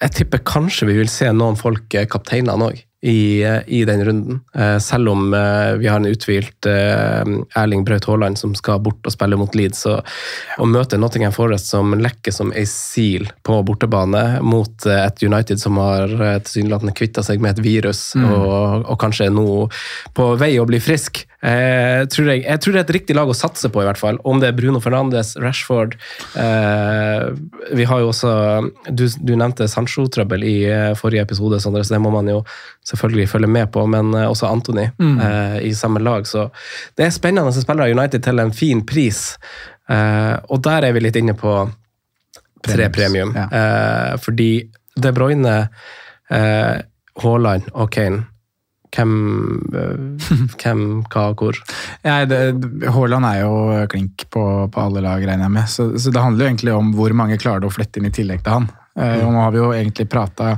jeg tipper kanskje vi vil se noen folk eh, kapteinene òg i, i den runden. Eh, selv om eh, vi har en uthvilt eh, Erling Braut Haaland som skal bort og spille mot Leeds. Så å møte Nottingham Forest som lekker som ei sil på bortebane mot et United som har tilsynelatende kvitta seg med et virus og, og kanskje er nå på vei å bli frisk, eh, tror jeg, jeg tror det er et riktig lag å satse på, i hvert fall. Om det er Bruno Fernandes, Rashford eh, Vi har jo også Du, du nevnte Sancho-trøbbel i forrige episode, Sondre, så det må man jo selvfølgelig følger med på. Men eh, også Anthony eh, i samme lag. Så det er spennende å spille United til en fin pris. Eh, og der er vi litt inne på tre premium. ja. Eh, fordi De Bruyne, eh, Haaland og Kane hvem, eh, *laughs* hvem, hva, hvor? Ja, Haaland er jo klink på, på alle lag, regner jeg med. Så, så det handler jo egentlig om hvor mange klarer du å flette inn i tillegg til han. Eh, og nå har vi jo egentlig prata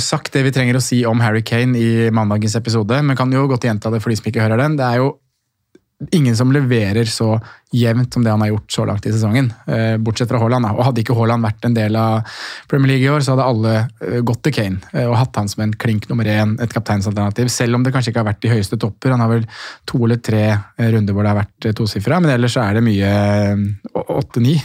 Sagt det vi trenger å si om Harry Kane i mandagens episode, men kan jo godt gjenta det for de som ikke hører den. Det er jo ingen som leverer så jevnt som det han har gjort så langt i sesongen. eh, Bortsett fra Haaland. Og Hadde ikke Haaland vært en del av Premier League i år, så hadde alle eh, gått til Kane eh, og hatt han som en klink nummer én, et kapteinsalternativ. Selv om det kanskje ikke har vært de høyeste topper. Han har vel to eller tre runder hvor det har vært tosifra, men ellers så er det mye åtte-ni.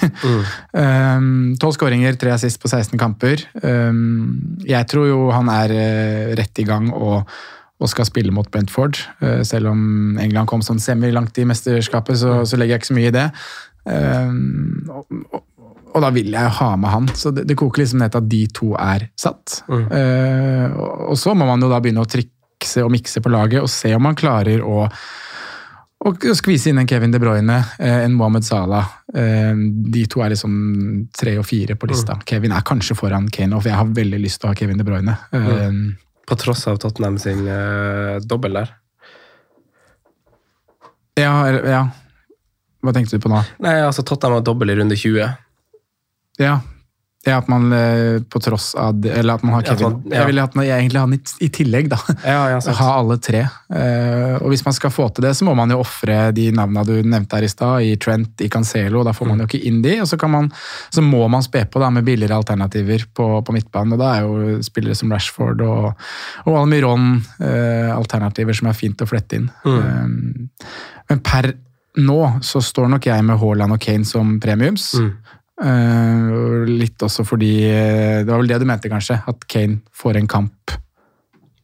*laughs* Tolv skåringer, tre assist på 16 kamper. Um, Jeg tror jo han er rett i gang og og skal spille mot Brentford. Eh, Selv om England kom sånn semi-langt i mesterskapet, så, så legger jeg ikke så mye i det. Um, og, og, og da vil jeg ha med han. Så det, det koker liksom ned til at de to er satt. Eh, og, og så må man jo da begynne å trikse og mikse på laget og se om man klarer å og skvise inn en Kevin De Bruyne, eh, en Mohammed Salah. Eh, De to er liksom tre og fire på lista. Kevin er kanskje foran Kane, for jeg har veldig lyst til å ha Kevin De Bruyne. Eh, På tross av Tottenham sin uh, dobbel der. Ja, ja. Hva tenkte du på nå? Nei, altså Tottenham har dobbel i runde 20. Ja. Ja, at man eh, på tross av det, Eller at man har Kevin. ja. Jeg ville egentlig ha den i, tillegg, da. Ja, ha alle tre. Eh, og hvis man skal få til det, så må man jo ofre de navnene du nevnte her i stad, i Trent, i Cancelo. Da får man jo ikke inn de, og så, kan man, så må man spe på da med billigere alternativer på, på midtbanen. Og da er jo spillere som Rashford og, og Almiron eh, alternativer som er fint å flette inn. Eh, men per nå så står nok jeg med Haaland og Kane som premiums. Eh, og litt også fordi eh, Det var vel det du mente, kanskje? At Kane får en kamp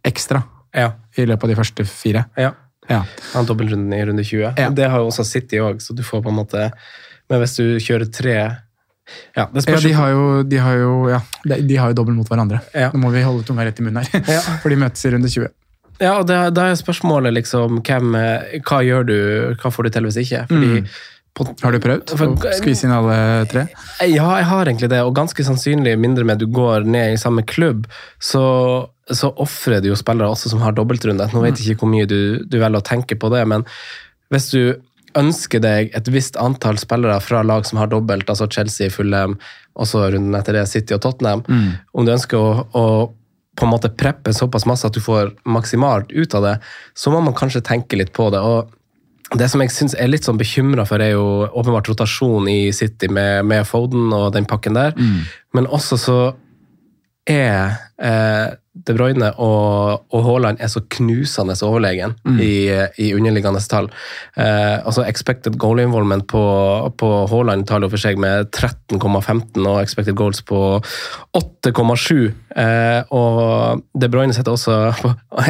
ekstra Ja. i løpet av de første fire. ja. Ja. Han dobbeltrunden i runde 20. Ja. Det har jo også City òg, så du får på en måte Men hvis du kjører tre Ja, det Ja, de har jo, de har jo, ja, de, har jo dobbelt mot hverandre. Ja. Nå må vi holde tunga rett i munnen her, *laughs* Ja. for de møtes i runde 20. Ja, og da, er spørsmålet liksom hvem, eh, Hva gjør du, hva får du til hvis ikke? Fordi på, Har du prøvd å skvise inn alle tre? Ja, jeg har egentlig det, og ganske sannsynlig mindre med at du går ned i samme klubb, så, så ofrer du jo spillere også som har dobbeltrunde. Nå vet jeg ikke hvor mye du, du velger å tenke på det, men hvis du ønsker deg et visst antall spillere fra lag som har dobbelt, altså Chelsea, Fulham, og så runden etter det City og Tottenham, om du ønsker å, å på en måte preppe såpass masse at du får maksimalt ut av det, så må man kanskje tenke litt på det. og det som jeg synes er litt sånn bekymra for, er jo åpenbart rotasjon i City med, med Foden og den pakken der. Men også så er eh, De Bruyne og, og Haaland er så knusende overlegen i, i underliggende tall. Eh, altså Expected goal involvement på, på Haaland taler jo for seg med 13,15 og expected goals på 8,7. Eh, og De Bruyne setter også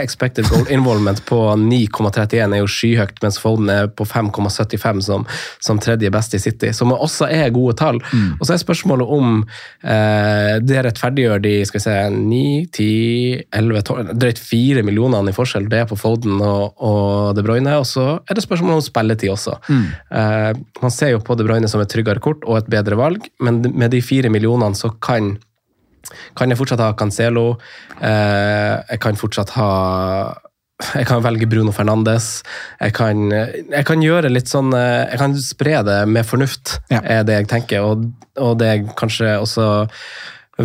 expected goal involvement på 9,31, er jo skyhøyt, mens Foden er på 5,75 som, som tredje best i City, som også er gode tall. Og så er spørsmålet om eh, det rettferdiggjør de skal vi se, 9, 10, 11, 12, drøyt 4 millionene i forskjell. Det er på Foden og, og De Bruyne. Og så er det spørsmål om spilletid også. Eh, man ser jo på De Bruyne som et tryggere kort og et bedre valg, men med de fire millionene så kan kan jeg fortsatt ha Cancelo. Eh, jeg kan fortsatt ha Jeg kan velge Bruno Fernandes. Jeg kan, jeg kan gjøre litt sånn eh, Jeg kan spre det med fornuft, Ja. er det jeg tenker. Og, og det jeg kanskje også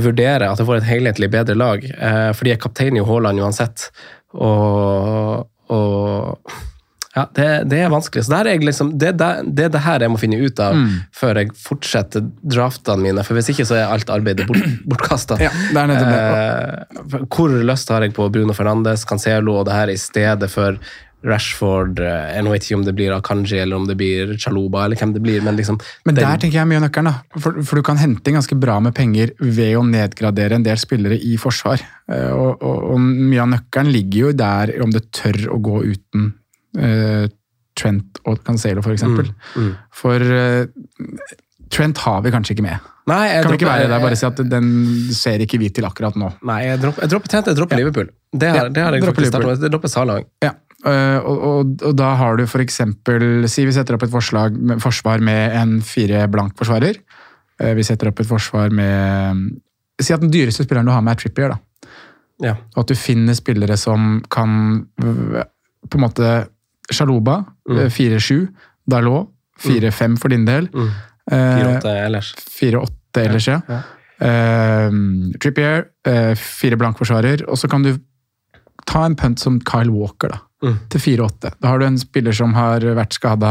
vurderer, at jeg får et helhetlig bedre lag. Eh, fordi jeg kapteiner jo Haaland uansett. Og, og ja, det, det er vanskelig. Så det, er liksom, det, det, det er det her jeg må finne ut av før jeg fortsetter draftene mine. For hvis ikke så er alt arbeidet bort, *clears throat* bortkasta. Ja, er. Eh, hvor lyst har jeg på Bruno Fernandes, Cancelo og det her i stedet for Rashford eh, Jeg vet ikke om det blir Akanji eller om det blir Chaluba, eller hvem det blir, men liksom Men den- der tenker jeg mye av nøkkelen, da. For, for du kan hente inn ganske bra med penger ved å nedgradere en del spillere i forsvar. Eh, Og, og, og mye av nøkkelen ligger jo der om det tør å gå uten uh, Trent og Cancelo, for eksempel. mm. For uh, Trent har vi kanskje ikke med. Nei, jeg Kan vi ikke være der bare si at den ser ikke vi til akkurat nå. Nei, jeg dropper, jeg dropper Trent, jeg dropper Liverpool. Det har, Ja, det har jeg dropper faktisk startet med. Jeg dropper Salah. Ja, øh, og, og, og da har du eksempel Si vi setter opp et forslag forsvar med en fire blank forsvarer. Eh, Vi setter opp et forsvar med Si at den dyreste spilleren du har med, er Trippier. da. Ja. Og at du finner spillere som kan På en måte Sjaloba, Mm. øh, 4-7. Dalot, 4-5 for din del. Mm. Eh, 4-8 ellers. 4-8 ellers, ja. Eh, Trippier, eh, fire blank forsvarer. Og så kan du ta en punt som Kyle Walker, da. Mm. Til 4-8. Da har du en spiller som har vært skada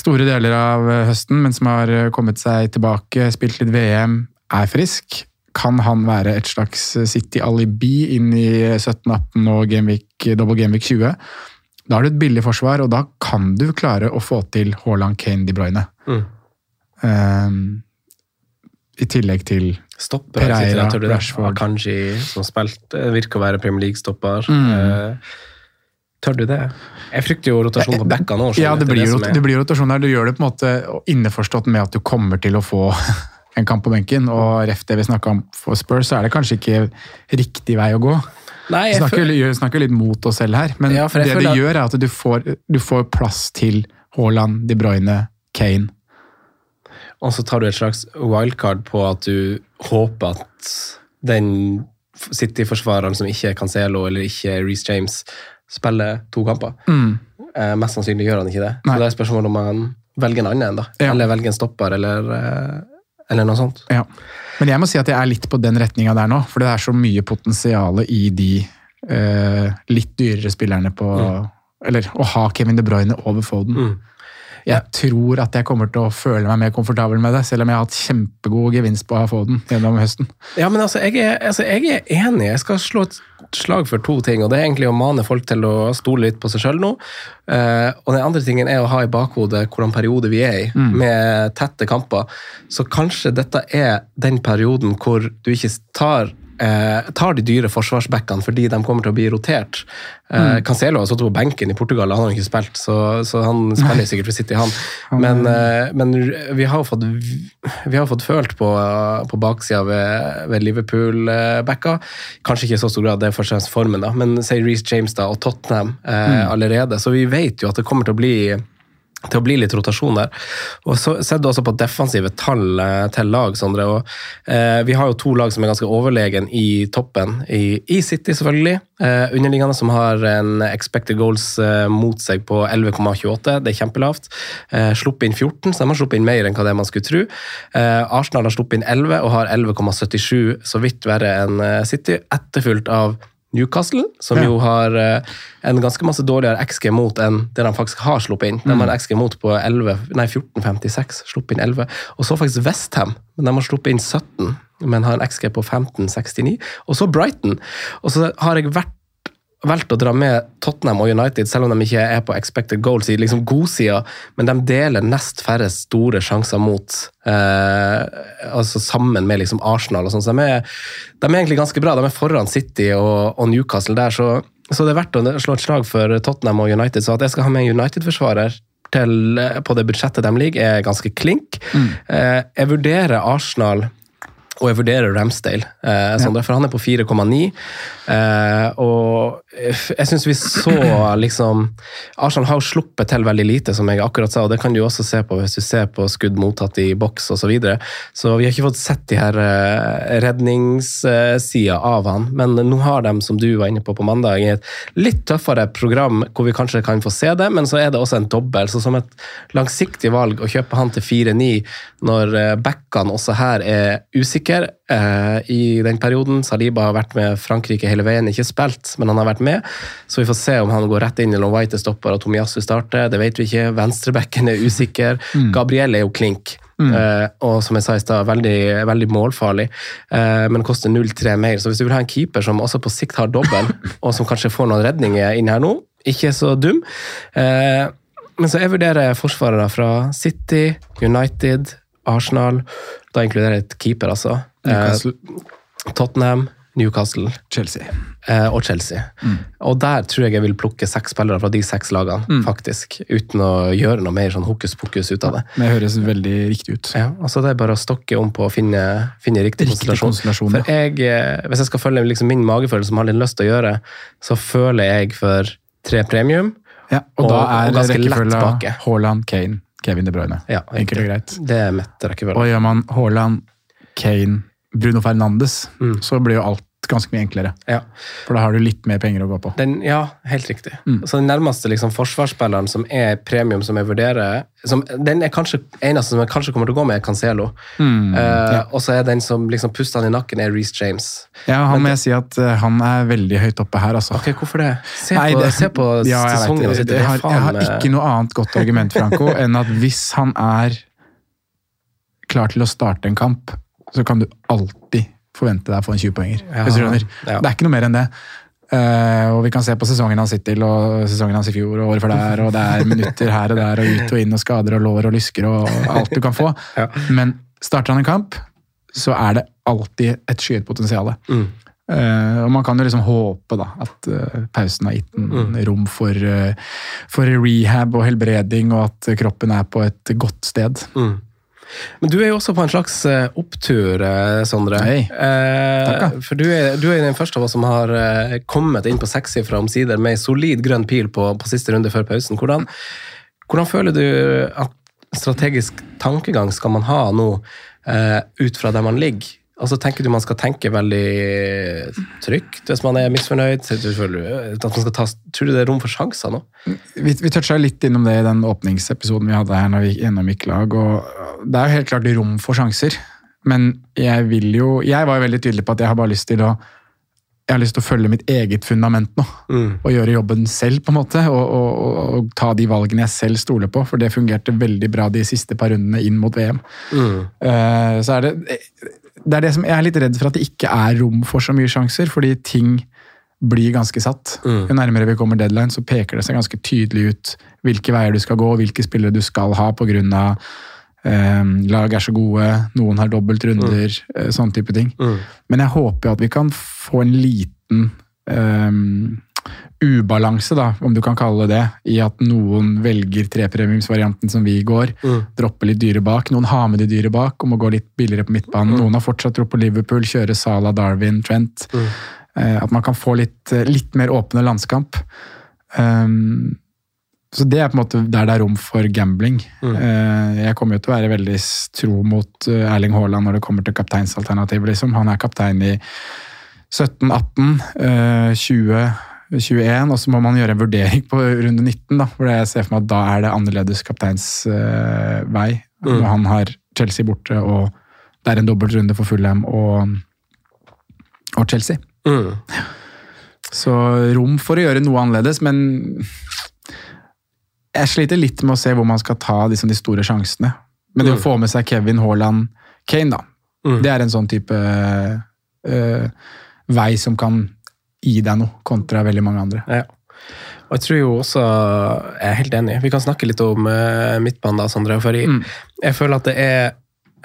store deler av eh, høsten, men som har eh, kommet seg tilbake, spilt litt VM, er frisk. Kan han være et slags City-alibi inn i 17-18 og Gameweek, double Gameweek 20? Da har du et billig forsvar, og da kan du klare å få til Haaland, Kane, De Bruyne. Mm. Um, I tillegg til Stopper, Pereira, det? Rashford. Akanji, som spilte, virker å være Premier League-stopper. Mm. Eh, Tør du det? Jeg frykter jo rotasjon på bekkene òg. Ja, det blir, jo, det blir rotasjon der. Du gjør det på en måte innforstått med at du kommer til å få *laughs* en kamp på benken. Og ref det vi snakka om for Spurs, så er det kanskje ikke riktig vei å gå. Nei, jeg snakker, føler, gjør- snakker litt mot oss selv her, men Ja, det føler det gjør, er at du får, du får plass til Haaland, De Bruyne, Kane. og så tar du et slags wildcard på at du håper at den City-forsvareren som ikke er Cancelo eller ikke er Reece James, spiller to kamper. Eh, mest sannsynlig gjør han ikke det. Nei. Så det er spørsmålet om han velger en annen, da. Ja. Eller velger en stopper, eller, eh, eller noe sånt. Ja. Men jeg må si at jeg er litt på den retninga der nå, for det er så mye potensial i de eh, litt dyrere spillerne på Eller å ha Kevin De Bruyne over Foden. Jeg tror at jeg kommer til å føle meg mer komfortabel med det, selv om jeg har hatt kjempegod gevinst på å få den gjennom høsten. Ja, men altså jeg, er, altså, jeg er enig. Jeg skal slå et slag for to ting. og Det er egentlig å mane folk til å stole litt på seg sjøl nå. Uh, og den andre tingen er å ha i bakhodet hvordan periode vi er i, med tette kamper. Så kanskje dette er den perioden hvor du ikke tar eh, tar de dyre forsvarsbackene fordi de kommer til å bli rotert. Eh, Cancelo har sittet på benken i Portugal, han har ikke spilt, så, så han spiller sikkert for City, han. *laughs* Men, eh, men vi har jo fått, vi har fått følt på, på baksida ved, ved Liverpool-backa. Kanskje ikke i så stor grad, det er først og fremst formen, da, men si Reece James da, og Tottenham eh, allerede. Så vi vet jo at det kommer til å bli til å bli litt rotasjon der. Og så ser du også på defensive tall eh, til lag, Sondre. og eh, Vi har jo to lag som er ganske overlegen i toppen. I, i City, selvfølgelig. Eh, underliggende som har en expected goals eh, mot seg på 11,28. Det er kjempelavt. Eh, sluppet inn 14, så de har sluppet inn mer enn hva det man skulle tro. Eh, Arsenal har sluppet inn 11 og har 11,77, så vidt verre enn eh, City. Etterfulgt av Newcastle, som Ja. jo har eh, en ganske masse dårligere XG mot enn det de faktisk har sluppet inn. De har en XG mot på 11, nei 14,56, sluppet inn 11. Og så faktisk Westham, men de har sluppet inn 17, men har en XG på 15,69. Og så Brighton. Og så har jeg vært valgt å dra med Tottenham og United, selv om de ikke er på expected goals i liksom godsida, men de deler nest færre store sjanser mot eh, altså sammen med liksom Arsenal. og sånn, så de er, de er egentlig ganske bra. De er foran City og, og Newcastle der, så, så det er verdt å slå et slag for Tottenham og United. Så at jeg skal ha med en United-forsvarer til, på det budsjettet de ligger, er ganske klink. Eh, jeg vurderer Arsenal og jeg vurderer Ramsdale, eh, Sondre, for han er på 4,9. Eh, og jeg syns vi så liksom Arsenal har jo sluppet til veldig lite, som jeg akkurat sa, og det kan du også se på hvis du ser på skudd mottatt i boks osv. Så, videre. så vi har ikke fått sett de her eh, redningssida av han, men nå har de, som du var inne på på mandag, et litt tøffere program hvor vi kanskje kan få se det, men så er det også en dobbel. Så som et langsiktig valg å kjøpe han til 4-9 når eh, backene også her er usikre eh, i den perioden. Saliba har vært med Frankrike hele veien, ikke spilt, men han har vært med. Så vi får se om han går rett inn eller om White er stopper og Tomiyasu starter. Det vet vi ikke. Venstrebekken er usikker. Gabriel er jo klink. Eh, og som jeg sa i stad, veldig, veldig målfarlig, uh, men koster 0-3 mer. Så hvis du vil ha en keeper som også på sikt har dobbel, *laughs* og som kanskje får noen redninger inn her nå, ikke så dum. Uh, men så jeg vurderer forsvarere fra City, United, Arsenal. Da inkluderer jeg et keeper, altså. Newcastle. Eh, Tottenham, Newcastle Chelsea. eh, og Chelsea. Og der tror jeg jeg vil plukke seks spillere fra de seks lagene, faktisk. Uten å gjøre noe mer sånn hokus pokus ut av det. Det høres veldig riktig ut. Ja, altså Det er bare å stokke om på å finne, finne riktig, Riktig konstellasjon. For jeg, eh, Hvis jeg skal følge liksom min magefølelse, som har litt lyst til å gjøre, så føler jeg for tre premium. Ja, og, Og- da og er ganske lett bake. Haaland, Kane, Kevin De Bruyne. Ja, Enkelt og greit. Det er mett rekkefølge. Og gjør man Haaland, Kane, Bruno Fernandes, Mm. så blir jo alt ganske mye enklere. Ja. For da har du litt mer penger å gå på. Den, ja, helt riktig. Mm. Så den nærmeste liksom, forsvarsspilleren som er premium, som jeg vurderer som, Den er kanskje eneste som jeg kanskje kommer til å gå med, er Cancelo. Mm, Eh, Og så er den som liksom puster han i nakken, er Reece James. Ja, han må jeg si at uh, han er veldig høyt oppe her, altså. Ok, Hvorfor det? Se Nei, på, det- se på Ja, jeg vet sesongen. det. Jeg har, jeg har ikke noe annet godt argument, Franco, *laughs* enn at hvis han er klar til å starte en kamp, så kan du alltid forvente deg å få en 20 poenger. Ja, ja. Det er ikke noe mer enn det. Uh, og vi kan se på sesongen hans hittil, og sesongen hans i fjor og året før der, og det er minutter her og der, og ut og inn, og skader og lår og lysker og alt du kan få. Ja. Men starter han en kamp, så er det alltid et skyet potensial. Mm. Uh, og man kan jo liksom håpe da, at uh, pausen har gitt en Mm. rom for, for rehab og helbreding, og at kroppen er på et godt sted. Mm. Men du er jo også på en slags eh, opptur, eh, Sondre. Hei. Eh, for du er, du er den første av oss som har eh, kommet inn på sekssifra omsider med ei solid grønn pil på, på siste runde før pausen. Hvordan, hvordan føler du at strategisk tankegang skal man ha nå, eh, ut fra der man ligger? Altså, tenker du man skal tenke veldig trygt hvis man er misfornøyd? At man skal ta, tror du det er rom for sjanser nå? Vi, vi toucha litt innom det i den åpningsepisoden vi hadde her når vi gikk gjennom lag, og det er jo helt klart rom for sjanser. Men jeg vil jo Jeg var jo veldig tydelig på at jeg har bare lyst til å jeg har lyst til å følge mitt eget fundament nå. Mm. Og gjøre jobben selv, på en måte. Og, og, og, og ta de valgene jeg selv stoler på. For det fungerte veldig bra de siste par rundene inn mot VM. Mm. Uh, så er det det er det som Jeg er litt redd for at det ikke er rom for så mye sjanser, fordi ting blir ganske satt. Mm. Jo nærmere vi kommer deadline, så peker det seg ganske tydelig ut hvilke veier du skal gå, hvilke spillere du skal ha pga. Eh, lag er så gode, noen har dobbelt runder, eh, sånne type ting. Mm. Men jeg håper at vi kan få en liten ehm, ubalanse, da, om du kan kalle det i at noen velger trepremiumsvarianten som vi går, Mm. dropper litt dyre bak. Noen har med de dyre bak om å gå litt billigere på midtbanen. Noen har fortsatt tro på Liverpool, kjøre Sala, Darwin, Trent. Eh, at man kan få litt, eh, litt mer åpne landskamp. Um, så det er på en måte der det er rom for gambling. Mm. jeg kommer jo til å være veldig tro mot eh, Erling Haaland når det kommer til kapteinsalternativet. Liksom. Han er kaptein i 17, 18, eh, 20, 21, og så må man gjøre en vurdering på runde 19. Da, hvor jeg ser for meg at da er det annerledes kapteinsvei. Mm. Når han har Chelsea borte, og det er en dobbeltrunde for Fulham og, og Chelsea. Mm. Så rom for å gjøre noe annerledes, men jeg sliter litt med å se hvor man skal ta liksom, de store sjansene. Men det å Mm. få med seg Kevin Haaland, Kane, da. Mm. Det er en sånn type øh, vei som kan gi deg noe, kontra veldig mange andre. Ja. Og jeg tror jo også, jeg er helt enig, vi kan snakke litt om uh, midtbanen da, Sondre. For jeg, Mm. jeg føler at det er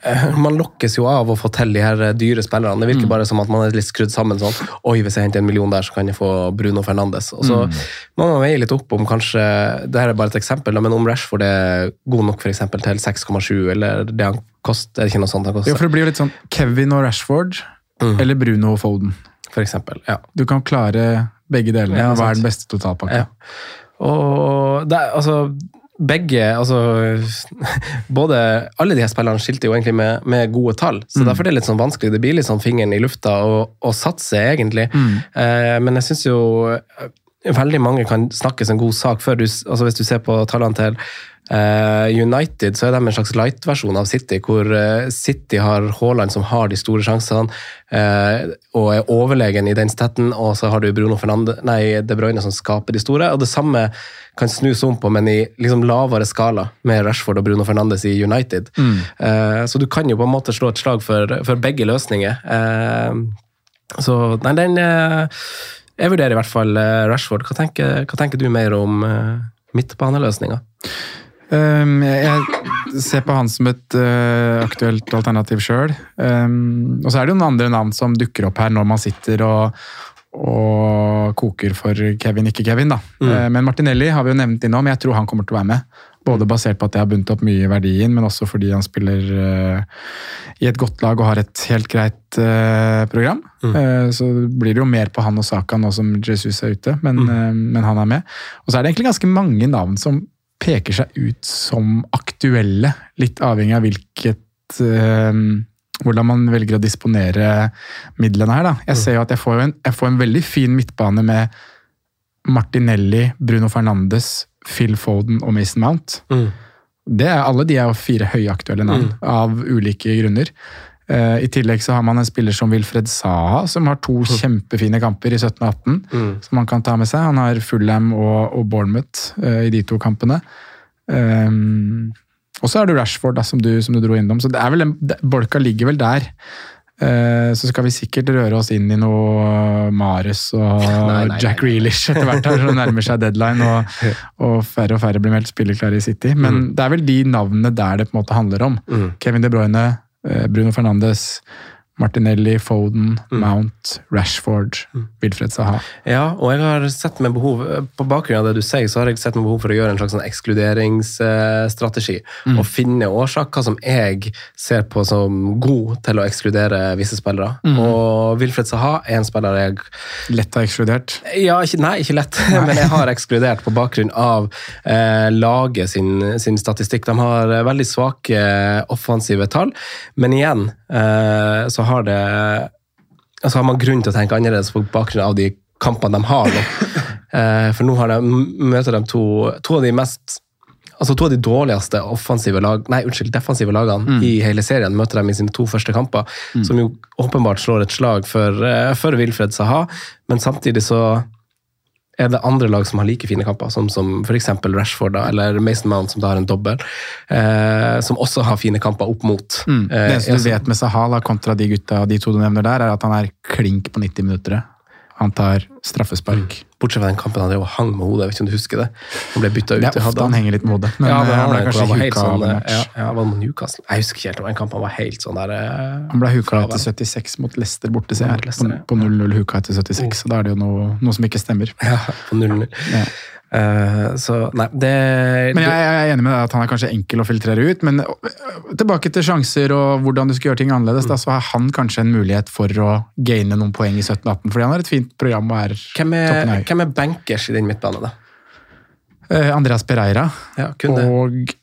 eh, man lokkes jo av å få til de her dyre spillerne. Det virker Mm. bare som at man er litt skrudd sammen sånn. Oi, hvis jeg henter en million der, så kan jeg få Bruno Fernandes. Og så Mm. må man veie litt opp om kanskje Det her er bare et eksempel, men om Rashford er god nok for eksempel, til 6,7, eller det han koster. Er det ikke noe sånt han Jo, koster? for det blir jo litt sånn Kevin og Rashford, Mm. eller Bruno og Foden. For eksempel. Ja. Du kan klare begge delene. Ja, Hva er den beste totalpakka? Ja. Og det, altså begge altså, *laughs* både, Alle de her spillerne skilte jo egentlig med, med gode tall, så derfor er det litt sånn vanskelig. Det blir litt sånn fingeren i lufta å, satse, egentlig. Eh, men jeg syns jo eh, veldig mange kan snakkes en god sak før du altså Hvis du ser på tallene til United, så er de en slags light-versjon av City, hvor eh, City har Haaland som har de store sjansene, eh, og er overlegen i den stetten, og så har du Bruno Fernande, nei, De Bruyne som skaper de store. og Det samme kan snus om på, men i liksom lavere skala, med Rashford og Bruno Fernandes i United. Eh, så du kan jo på en måte slå et slag for, for begge løsninger. Eh, så nei, den eh, Jeg vurderer i hvert fall eh, Rashford. Hva tenker, hva tenker du mer om midtbaneløsninga? Um, jeg, ser på han som et uh, aktuelt alternativ sjøl. Um, og så er det jo noen andre navn som dukker opp her når man sitter og, og koker for Kevin, ikke Kevin. da. Uh, men Martinelli har vi jo nevnt innom, jeg tror han kommer til å være med. Både basert på at jeg har bundet opp mye i verdien, men også fordi han spiller uh, i et godt lag og har et helt greit uh, program. Uh, så blir det jo mer på han og Saka nå som Jesus er ute, men, uh, men han er med. Og så er det egentlig ganske mange navn som peker seg ut som aktuelle, litt avhengig av hvilket eh, hvordan man velger å disponere midlene her. Da. Jeg ser jo at jeg får, en, jeg får en veldig fin midtbane med Martinelli, Bruno Fernandes, Phil Foden og Mason Mount. Det er, alle de er jo fire høyaktuelle navn, av ulike grunner. Eh, I tillegg så har man en spiller som Wilfred Saha, som har to kjempefine kamper i 17 og 18. Som man kan ta med seg. Han har Fulham og, og Bournemouth uh, i de to kampene. Um, og så er det Rashford, da, som du, som du dro innom. Så det er vel en, Bolka ligger vel der. Uh, så skal vi sikkert røre oss inn i noe Mares og *laughs* nei, Jack Reelish etter hvert her, som nærmer seg deadline, og, *laughs* og færre og færre blir meldt spillerklare i City. Men det er vel de navnene der det på en måte handler om. Kevin De Bruyne, Bruno Fernandes, Martinelli, Foden, Mount, Rashford, Wilfred Saha. Ja, og jeg har sett med behov På bakgrunn av det du sier, så har jeg sett med behov for å gjøre en slags sånn ekskluderingsstrategi. Og finne årsaker som jeg ser på som god til å ekskludere visse spillere. Og Wilfred Saha er en spiller jeg Lett har ekskludert. Ja, ikke, nei, ikke lett, *laughs* men jeg har ekskludert på bakgrunn av eh, laget sin, sin statistikk. De har eh, veldig svake offensive tall, men igjen eh, så har det altså har man grunn til å tenke annerledes på bakgrunn av de kampene de har nå. *laughs* Eh, for nå har de, møter de to, to av de mest altså to av de dårligste offensive lag, nei, unnskyld, defensive lagene Mm. i hele serien møter de i sine to første kamper, som jo åpenbart slår et slag for, eh, for Wilfred Saha, men samtidig så er det andre lag som har like fine kamper, som, som f.eks. Rashford da, eller Mason Mount, som da har en dobbel, eh, som også har fine kamper opp mot. Mm. Det Eh, eneste du vet med Sahal kontra de gutta de to du nevner der, er at han er klink på 90 minutter. Han tar straffespark. Bortsett fra den kampen han hang med hodet, jeg vet ikke om du husker det? Han ble bytta ut. Det er ofte han henger litt med hodet, men ja, men det han ble kanskje helt huka sånn, ja, ja, var Newcastle? Jeg husker ikke helt om den kampen var helt sånn der eh, Han ble huka etter 76 mot Leicester borte, ser jeg. På- ja. På 0-0 huka etter 76, så da er det jo noe, noe som ikke stemmer. Ja, på 0-0. Ja. Eh, så nei, det Men jeg, jeg er enig med deg at han er kanskje enkel å filtrere ut, men øh, tilbake til sjanser og hvordan du skal gjøre ting annerledes, da, så har han kanskje en mulighet for å gaine noen poeng i 17-18, fordi han har et fint program og er hvem, er, hvem er bankers i den midtbanen, da? Eh, Andreas Pereira Ja, og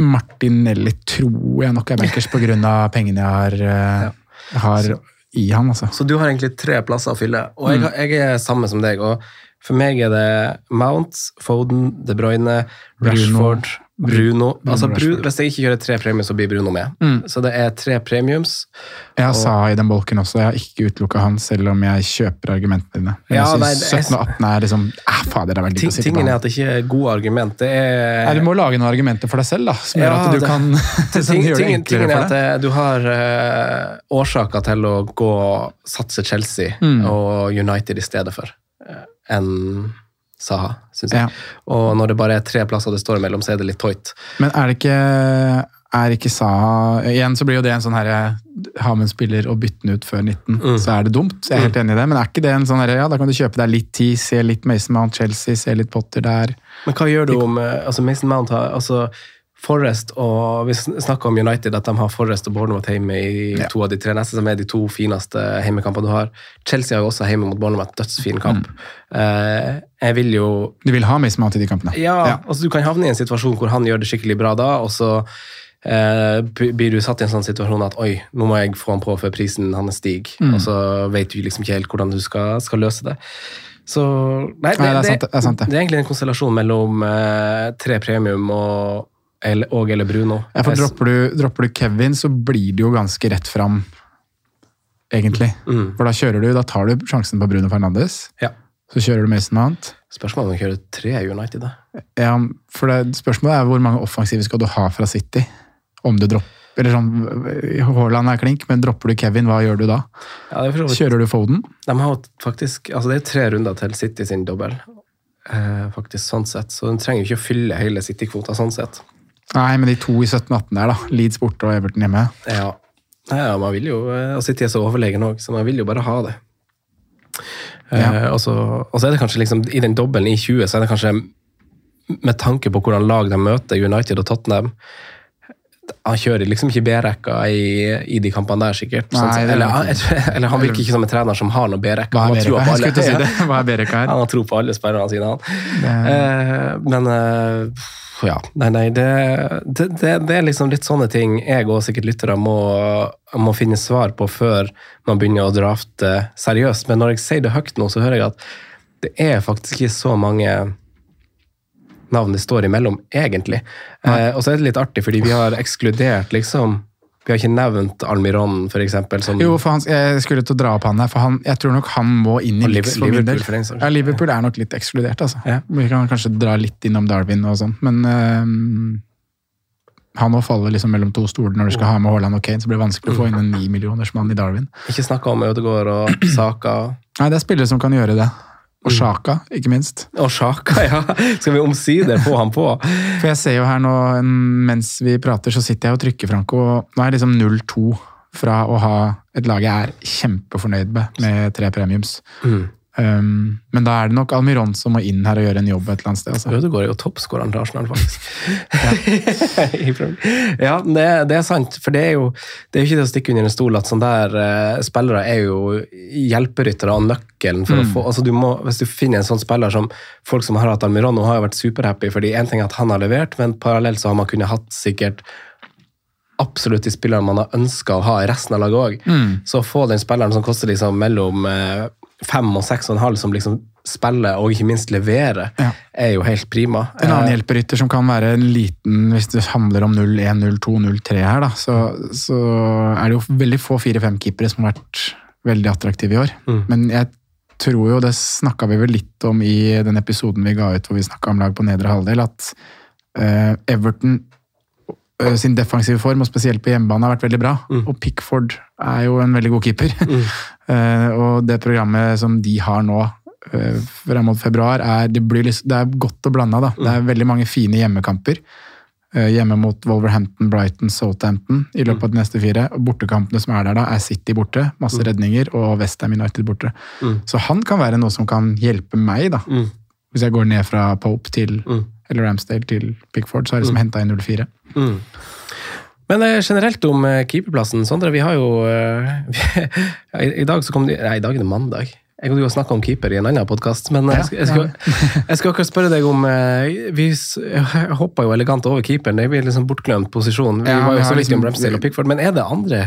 Martinelli tror jeg nok er bankers av pengene jeg har, eh, har i han, altså. Så du har egentlig tre plasser å fylle, og jeg, jeg er samme som deg. og For meg er det Mount, Foden, De Bruyne, Rashford, Bruno. Altså, Bru, Rashford. hvis jeg ikke kjører tre premier, så blir Bruno med. Så det er tre premiums. Jeg Sa i den bolken også, jeg har ikke utelukka han, selv om jeg kjøper argumentene dine. Men Ja, jeg syns det er- 17 og 18 er liksom ah, Fader, det er Ting, å sitte på tingen er at det ikke er gode argument. Er Nei, du må lage noen argumenter for deg selv, da, som gjør Ja, at du det- kan *laughs* *laughs* Ting, gjøre det tingen, enklere tingen er for at deg. eh, du har uh, årsaker til å gå og satse Chelsea Mm. og United i stedet for eh, enn Saha, syns jeg. Ja. Og når det bare er tre plasser det står imellom, så er det litt toit. Men er det ikke er ikke Saha Igjen så blir jo det en sånn herre Har med en spiller og bytte den ut før 19, Mm. så er det dumt. Jeg er helt enig i det, men er ikke det en sånn herre Ja, da kan du kjøpe deg litt tid, se litt Mason Mount Chelsea, se litt Potter der. Men hva gjør du om eh, altså Mason Mount har altså Forrest og Vi snakker om United, at de har Forrest og Bournemouth hjemme i Ja. to av de tre neste, som er de to fineste hjemmekampene du har. Chelsea har jo også hjemme mot Bournemouth, dødsfin kamp. Mm. Jeg vil jo Du vil ha meg Mount i de kampene. Ja, altså du kan havne i en situasjon hvor han gjør det skikkelig bra da, og så eh, blir du satt i en sånn situasjon at oi, nå må jeg få han på før prisen hans stiger, Mm. og så vet du liksom ikke helt hvordan du skal, skal løse det. Så nei, det, Nei, det er sant, det er sant, det. det er egentlig en konstellasjon mellom eh, tre premium og eller, og eller Bruno. Ja, for dropper du, dropper du Kevin, så blir det jo ganske rett fram, egentlig. Mm. For da kjører du, da tar du sjansen på Bruno Fernandes. Ja. Så kjører du Mason Mount. Spørsmålet om du kjører tre United, da. Ja, for det, spørsmålet er hvor mange offensive skal du ha fra City? Om du dropper eller sånn, Haaland er klink, men dropper du Kevin, hva gjør du da? Ja, er Kjører du Foden? De har faktisk, altså Det er tre runder til City sin dobbel, eh, faktisk sånn sett. Så de trenger ikke å fylle hele City-kvota sånn sett. Nei, men de to i 17-18 der, da. Leeds borte og Everton hjemme. Ja. Ja, man vil jo, eh, og City er så overlegen òg, så man vil jo bare ha det. Ja. Eh, og, så, og så er det kanskje liksom, I den dobbelen i 20 så er det kanskje med tanke på hvordan lag de møter, United og Tottenham Han kjører liksom ikke B-rekka i, i de kampene der, sikkert. Nei, Sånn, er eller, nok- eller han virker ikke som en trener som har noe B-rekka. Hva Han *laughs* er B-rekka si? Han har tro på alle spillerne sine, han. Eh, men eh, ja, nei, nei det, det, det, det er liksom litt sånne ting jeg og sikkert lyttere må, må finne svar på før man begynner å drafte seriøst. Men når jeg sier det høyt nå, så hører jeg at det er faktisk ikke så mange navn det står imellom, egentlig. Eh, og så er det litt artig, fordi vi har ekskludert liksom Vi har ikke nevnt Almiron, eksempel. Som, Jo, for han, jeg skulle til å dra opp han her, for han, jeg tror nok han må inn i for min Liverpool del. for den. Ja, Liverpool er nok litt ekskludert, altså. Ja. Vi kan kanskje dra litt innom Darwin og sånn, men øhm, han òg faller liksom mellom to stoler når du skal ha med Haaland og Kane, så blir det vanskelig å få inn en nimillionersmann i Darwin. Ikke snakka om Ødegaard og Saka. Nei, det er spillere som kan gjøre det. Mm. Og Sjaka, ikke minst. Og Sjaka, ja! Skal vi omsider få han på? For jeg ser jo her nå, mens vi prater, så sitter jeg og trykker, Franco, og nå er jeg liksom 0-2 fra å ha et lag jeg er kjempefornøyd med, med tre premiums. Um, men da er det nok Almiron som må inn her og gjøre en jobb et eller annet sted. Altså. Ødegaard er jo toppskåreren til Arsenal, faktisk. Ja, *laughs* det, det er sant. For det er jo det er ikke det å stikke under en stol at sånne der uh, spillere er jo hjelperyttere og nøkkelen for å få altså du må, Hvis du finner en sånn spiller som folk som har hatt Almiron, nå har jo vært superhappy, fordi en ting er at han har levert, men parallelt så har man kunnet hatt sikkert absolutt de spillerne man har ønska å ha i resten av laget òg. Så å få den spilleren som koster liksom mellom eh, fem og seks og en halv som liksom spiller og ikke minst leverer, Ja. er jo helt prima. En annen Eh, hjelperytter som kan være en liten, hvis det handler om 0-1, 0-2, 0-3 her, da, så, så er det jo veldig få 4-5-keepere som har vært veldig attraktive i år. Mm. Men jeg tror jo, det snakka vi vel litt om i den episoden vi ga ut hvor vi snakka om lag på nedre halvdel, at eh, Everton sin defensive form, og spesielt på hjemmebane, har vært veldig bra. Mm. Og Pickford er jo en veldig god keeper. Mm. *laughs* og det programmet som de har nå eh, frem mot februar, er, det, blir liksom, det er godt og blanda. Da. Det er veldig mange fine hjemmekamper. Eh, hjemme mot Wolverhampton, Brighton, Southampton i løpet av de neste fire. Og bortekampene som er der da, er City borte, masse redninger, og Westham United borte. Mm. Så han kan være noe som kan hjelpe meg, da. Mm. Hvis jeg går ned fra Pope til Mm. Eller Ramsdale til Pickford, så har det liksom mm. henta inn 04. Mm. Men eh, generelt om eh, keeperplassen, Sondre, vi har jo vi, *laughs* i, I dag så kom de Nei, i dag er det mandag. Jeg og du har snakka om keeper i en annen podkast, men eh, jeg, jeg, skal, *laughs* jeg skal akkurat spørre deg om eh, Vi hoppa jo elegant over keeperen. Det blir liksom bortglemt posisjon. Vi Ja, var jo så vidt om liksom- Ramsdale og Pickford, men er det andre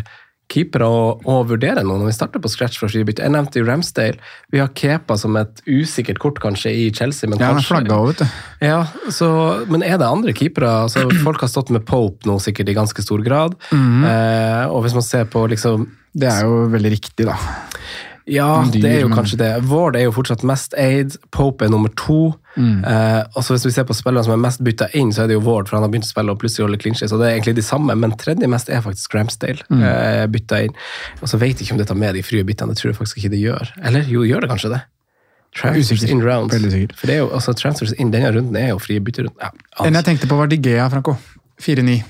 keepere å, å vurdere nå når vi starter på scratch fra skybytte? Jeg nevnte jo Ramsdale. Vi har Kepa som et usikkert kort kanskje i Chelsea, men Ja, han er flagga vet du. ja, så, men er det andre keepere? Altså, folk har stått med Pope nå sikkert i ganske stor grad. Mhm. eh, og hvis man ser på liksom Det er jo veldig riktig, da. Ja, dyr, det er jo men- kanskje det. Ward er jo fortsatt mest eid. Pope er nummer to. Mm. Eh, og så hvis vi ser på spillerne som er mest bytta inn, så er det jo Ward, for han har begynt å spille og plutselig holde clinches. Og så det er egentlig de samme, men tredje mest er faktisk Gramsdale. Mm. eh, bytta inn. Og så vet jeg ikke om det tar med de frie byttene, det tror jeg faktisk ikke det gjør. Eller jo, gjør det kanskje det? Transfers Usikker. in rounds. For det er jo, altså, transfers in denne runden er jo frie bytterunden. Ja, En jeg tenkte på, var Digea, Franco. 4-9.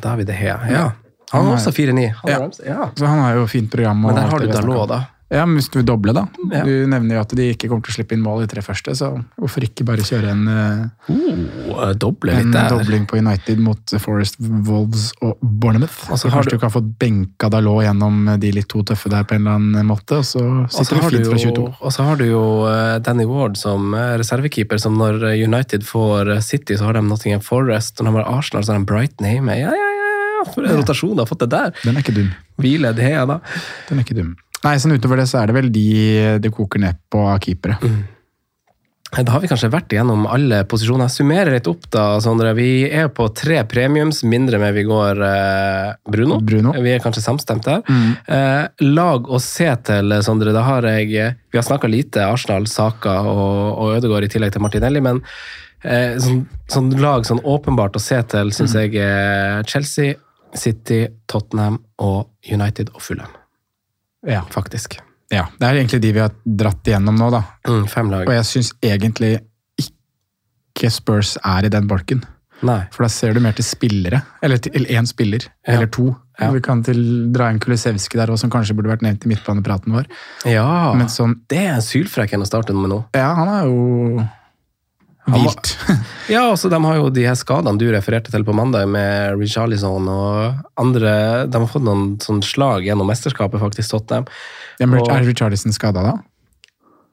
David det her, ja. Han har også 4-9. Han Ja. har ja. Så han har jo fint program. og Men der har du vi Dalot, da. Ja, men hvis du vil doble, da. Ja. Du nevner jo at de ikke kommer til å slippe inn mål i tre første, så hvorfor ikke bare kjøre en, eh, Oh, doble litt en dobling på United mot Forest, Wolves og Bournemouth? Og så så har kanskje du- du kan få benka Dalot gjennom de litt to tøffe der på en eller annen måte, og så sitter du du fint fra jo, 22. og så har du jo eh, Danny Ward som eh, reservekeeper, som når eh, United får eh, City, så har de Nottingham Forest. Når de har Arsenal, så har de Brighton hjemme. Ja, ja, ja, ja, for en rotasjon de har fått det der. Den er ikke dum. Hvile De jeg da. Den er ikke dum. Nei, sånn utover det så er det vel de det koker ned på keepere. Mm. Da har vi kanskje vært igjennom alle posisjoner. Summerer litt opp, da, Sondre. Vi er på tre premiums, mindre med vi går eh, Bruno. Bruno. Vi er kanskje samstemt der. Mm. Eh, lag å se til, Sondre. Da har jeg Vi har snakka lite Arsenal, Saka og, og Ødegaard i tillegg til Martinelli, men eh, sånn, sånn lag sånn åpenbart å se til, syns Mm. jeg er Chelsea, City, Tottenham og United og Fulham, Ja. faktisk. ja. Det er egentlig de vi har dratt igjennom nå, da. Mm, fem lag. Og jeg syns egentlig ikke Spurs er i den bolken. Nei. For da ser du mer til spillere. Eller til én spiller. Ja. Eller to. Ja. Vi kan til, dra inn Kulisevskij der som kanskje burde vært nevnt i midtbanepraten vår. Ja, Men sånn det er sylfrekk å starte med nå. Ja, han er jo vilt. *laughs* Ja, altså de har jo de her skadene du refererte til på mandag, med Richarlison og andre De har fått noen sånn slag gjennom mesterskapet, faktisk, Tottenham. Ja, men er Richarlison skada da?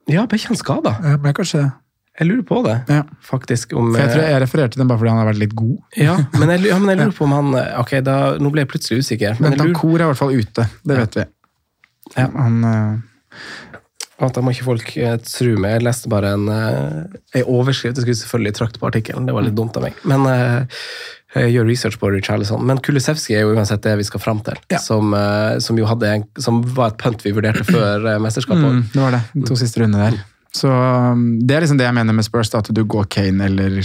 Ja, ble ikke han skada? Ble kanskje det. Jeg lurer på det, Ja. faktisk. Om, jeg tror jeg refererte den bare fordi han har vært litt god. ja, men jeg, ja, men jeg *laughs* lurer på om han Ok, da, nå ble jeg plutselig usikker. Men jeg lurer er i hvert fall ute, det vet vi. Ja. Han, eh, at da må ikke folk eh, tro meg. Jeg leste bare en, eh, en overskrift. Jeg skulle selvfølgelig trakte på artikkelen, det var litt dumt av meg. Men eh, jeg gjør research på Richarlison. Men Kulisevskij er jo uansett det vi skal fram til. Som, eh, som jo hadde en, som var et punt vi vurderte før mesterskapet. mm, det var det. To siste runder der. Så um, Det er liksom det jeg mener med Spurs, at du går Kane eller,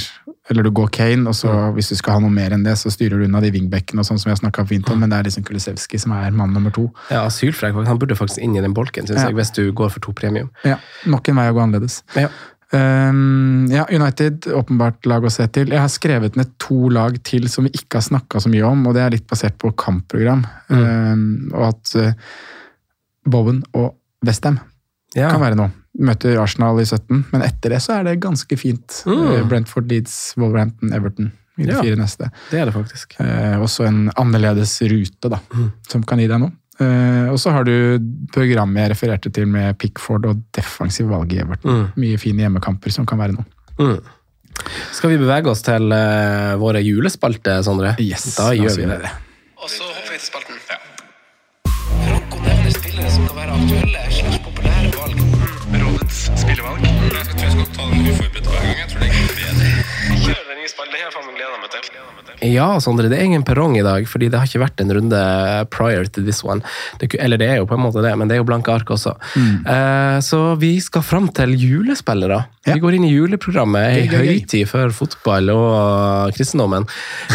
eller du går Kane, og så hvis du skal ha noe mer enn det, så styrer du unna de wingbackene og sånn som jeg snakket fint om, men det er liksom Kulisevskij som er mann nummer to. Ja, Asylfrek, Han burde faktisk inn i den bolken, synes Ja. jeg, hvis du går for to premium. Ja, Nok en vei å gå annerledes. Ja. Um, ja, United, åpenbart lag å se til. Jeg har skrevet ned to lag til som vi ikke har snakka så mye om, og det er litt basert på kampprogram. Um, og at uh, Bowen og Westham Ja. kan være noe. Møter Arsenal i 17, men etter det så er det ganske fint. Mm. Uh, Brentford, Leeds, Wolverhampton, Everton i de Ja. fire neste. Det er det faktisk. Eh, også en annerledes rute, da, Mm. som kan gi deg noe. Eh, og så har du programmet jeg refererte til med Pickford og defensiv valg i Everton. Mm. Mye fine hjemmekamper som kan være noe. Mm. Skal vi bevege oss til uh, våre julespalter, Sondre? Yes, da gjør vi det. Og så hopper vi til spalten. Ta den uforberedt Den spill, det har jeg faen meg gleda meg til. Ja, Sondre, det er ingen perrong i dag, fordi det har ikke vært en runde prior to this one. Det, eller det er jo på en måte det, men det er jo blanke ark også. Eh, så vi skal fram til julespillere. Vi går inn i juleprogrammet, ei høytid før fotball og kristendommen.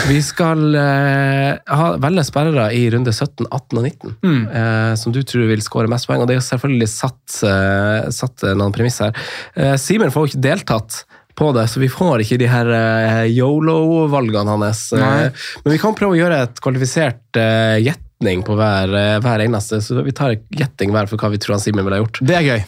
Vi skal uh, ha, velge spillere i runde 17, 18 og 19, eh, som du tror vil skåre mest poeng. Og det er jo selvfølgelig satt, satt noen premiss her. Eh, Simen får jo ikke deltatt på det, så vi får ikke de her eh, yolo-valgene hans. Eh, Nei. men vi kan prøve å gjøre et kvalifisert uh, gjetning på hver, eh, hver eneste, så vi tar gjetning gjetting hver for hva vi tror han Simen ville ha gjort. Det er gøy.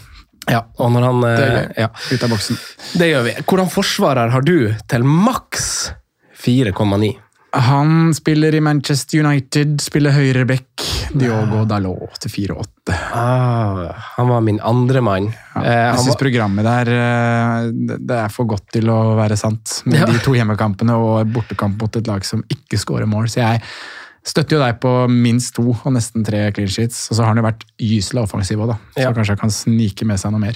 Ja, og når han, eh, Det er gøy. ja, Ut av boksen. det gjør vi. Hvordan forsvarer har du til maks 4,9? Han spiller i Manchester United, spiller høyreback. Diogo Dalot til 4-8. Ah, han var min andre mann. Ja, Eh, jeg syns var- programmet der eh, det- er for godt til å være sant. Med Ja. de to hjemmekampene og bortekamp mot et lag som ikke scorer mål. Så jeg støtter jo deg på minst to og nesten tre clean sheets. Og så har han jo vært gyselig offensiv òg, da. Så kanskje han kan snike med seg noe mer.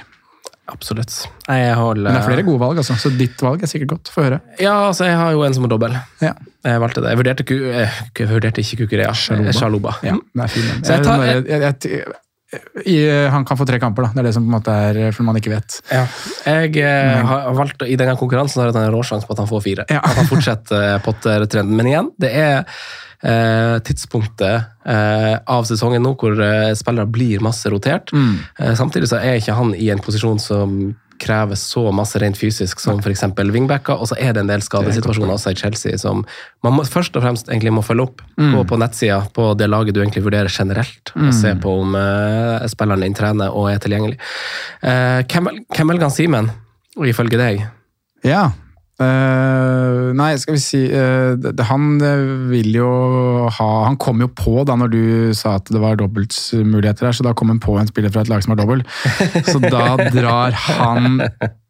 Absolutt. Jeg holder, Men det er flere gode valg, altså. Så ditt valg er sikkert godt. Få høre. Ja, altså, jeg har jo en som er dobbel. Ja. Jeg valgte det. Jeg vurderte, ku, eh, jeg vurderte ikke Kukurea. Shaluba. Shaluba. Ja, det er fin. Jeg tar- jeg, jeg, jeg, i, han kan få tre kamper, da. Det er det som på en måte er for man ikke vet. Ja. Jeg eh, har valgt, I denne konkurransen har jeg en råsjanse på at han får fire. Ja. At han fortsetter eh, Potter-trenden. Men igjen, det er eh, tidspunktet eh, av sesongen nå hvor eh, spillere blir masse rotert. Eh, samtidig så er ikke han i en posisjon som krever så masse rent fysisk som f.eks. wingbacker, og så er det en del skadesituasjoner også i Chelsea som man må, først og fremst egentlig må følge opp. Gå på nettsida på det laget du egentlig vurderer generelt, og se på om eh, spilleren din trener og er tilgjengelig. Eh, hvem hvem velger han Simen, ifølge deg? Ja. Eh, nei, skal vi si uh, det, det- Han eh, vil jo ha Han kom jo på da når du sa at det var dobbeltmuligheter her, så da kom han på en spiller fra et lag som har dobbel. Så da drar han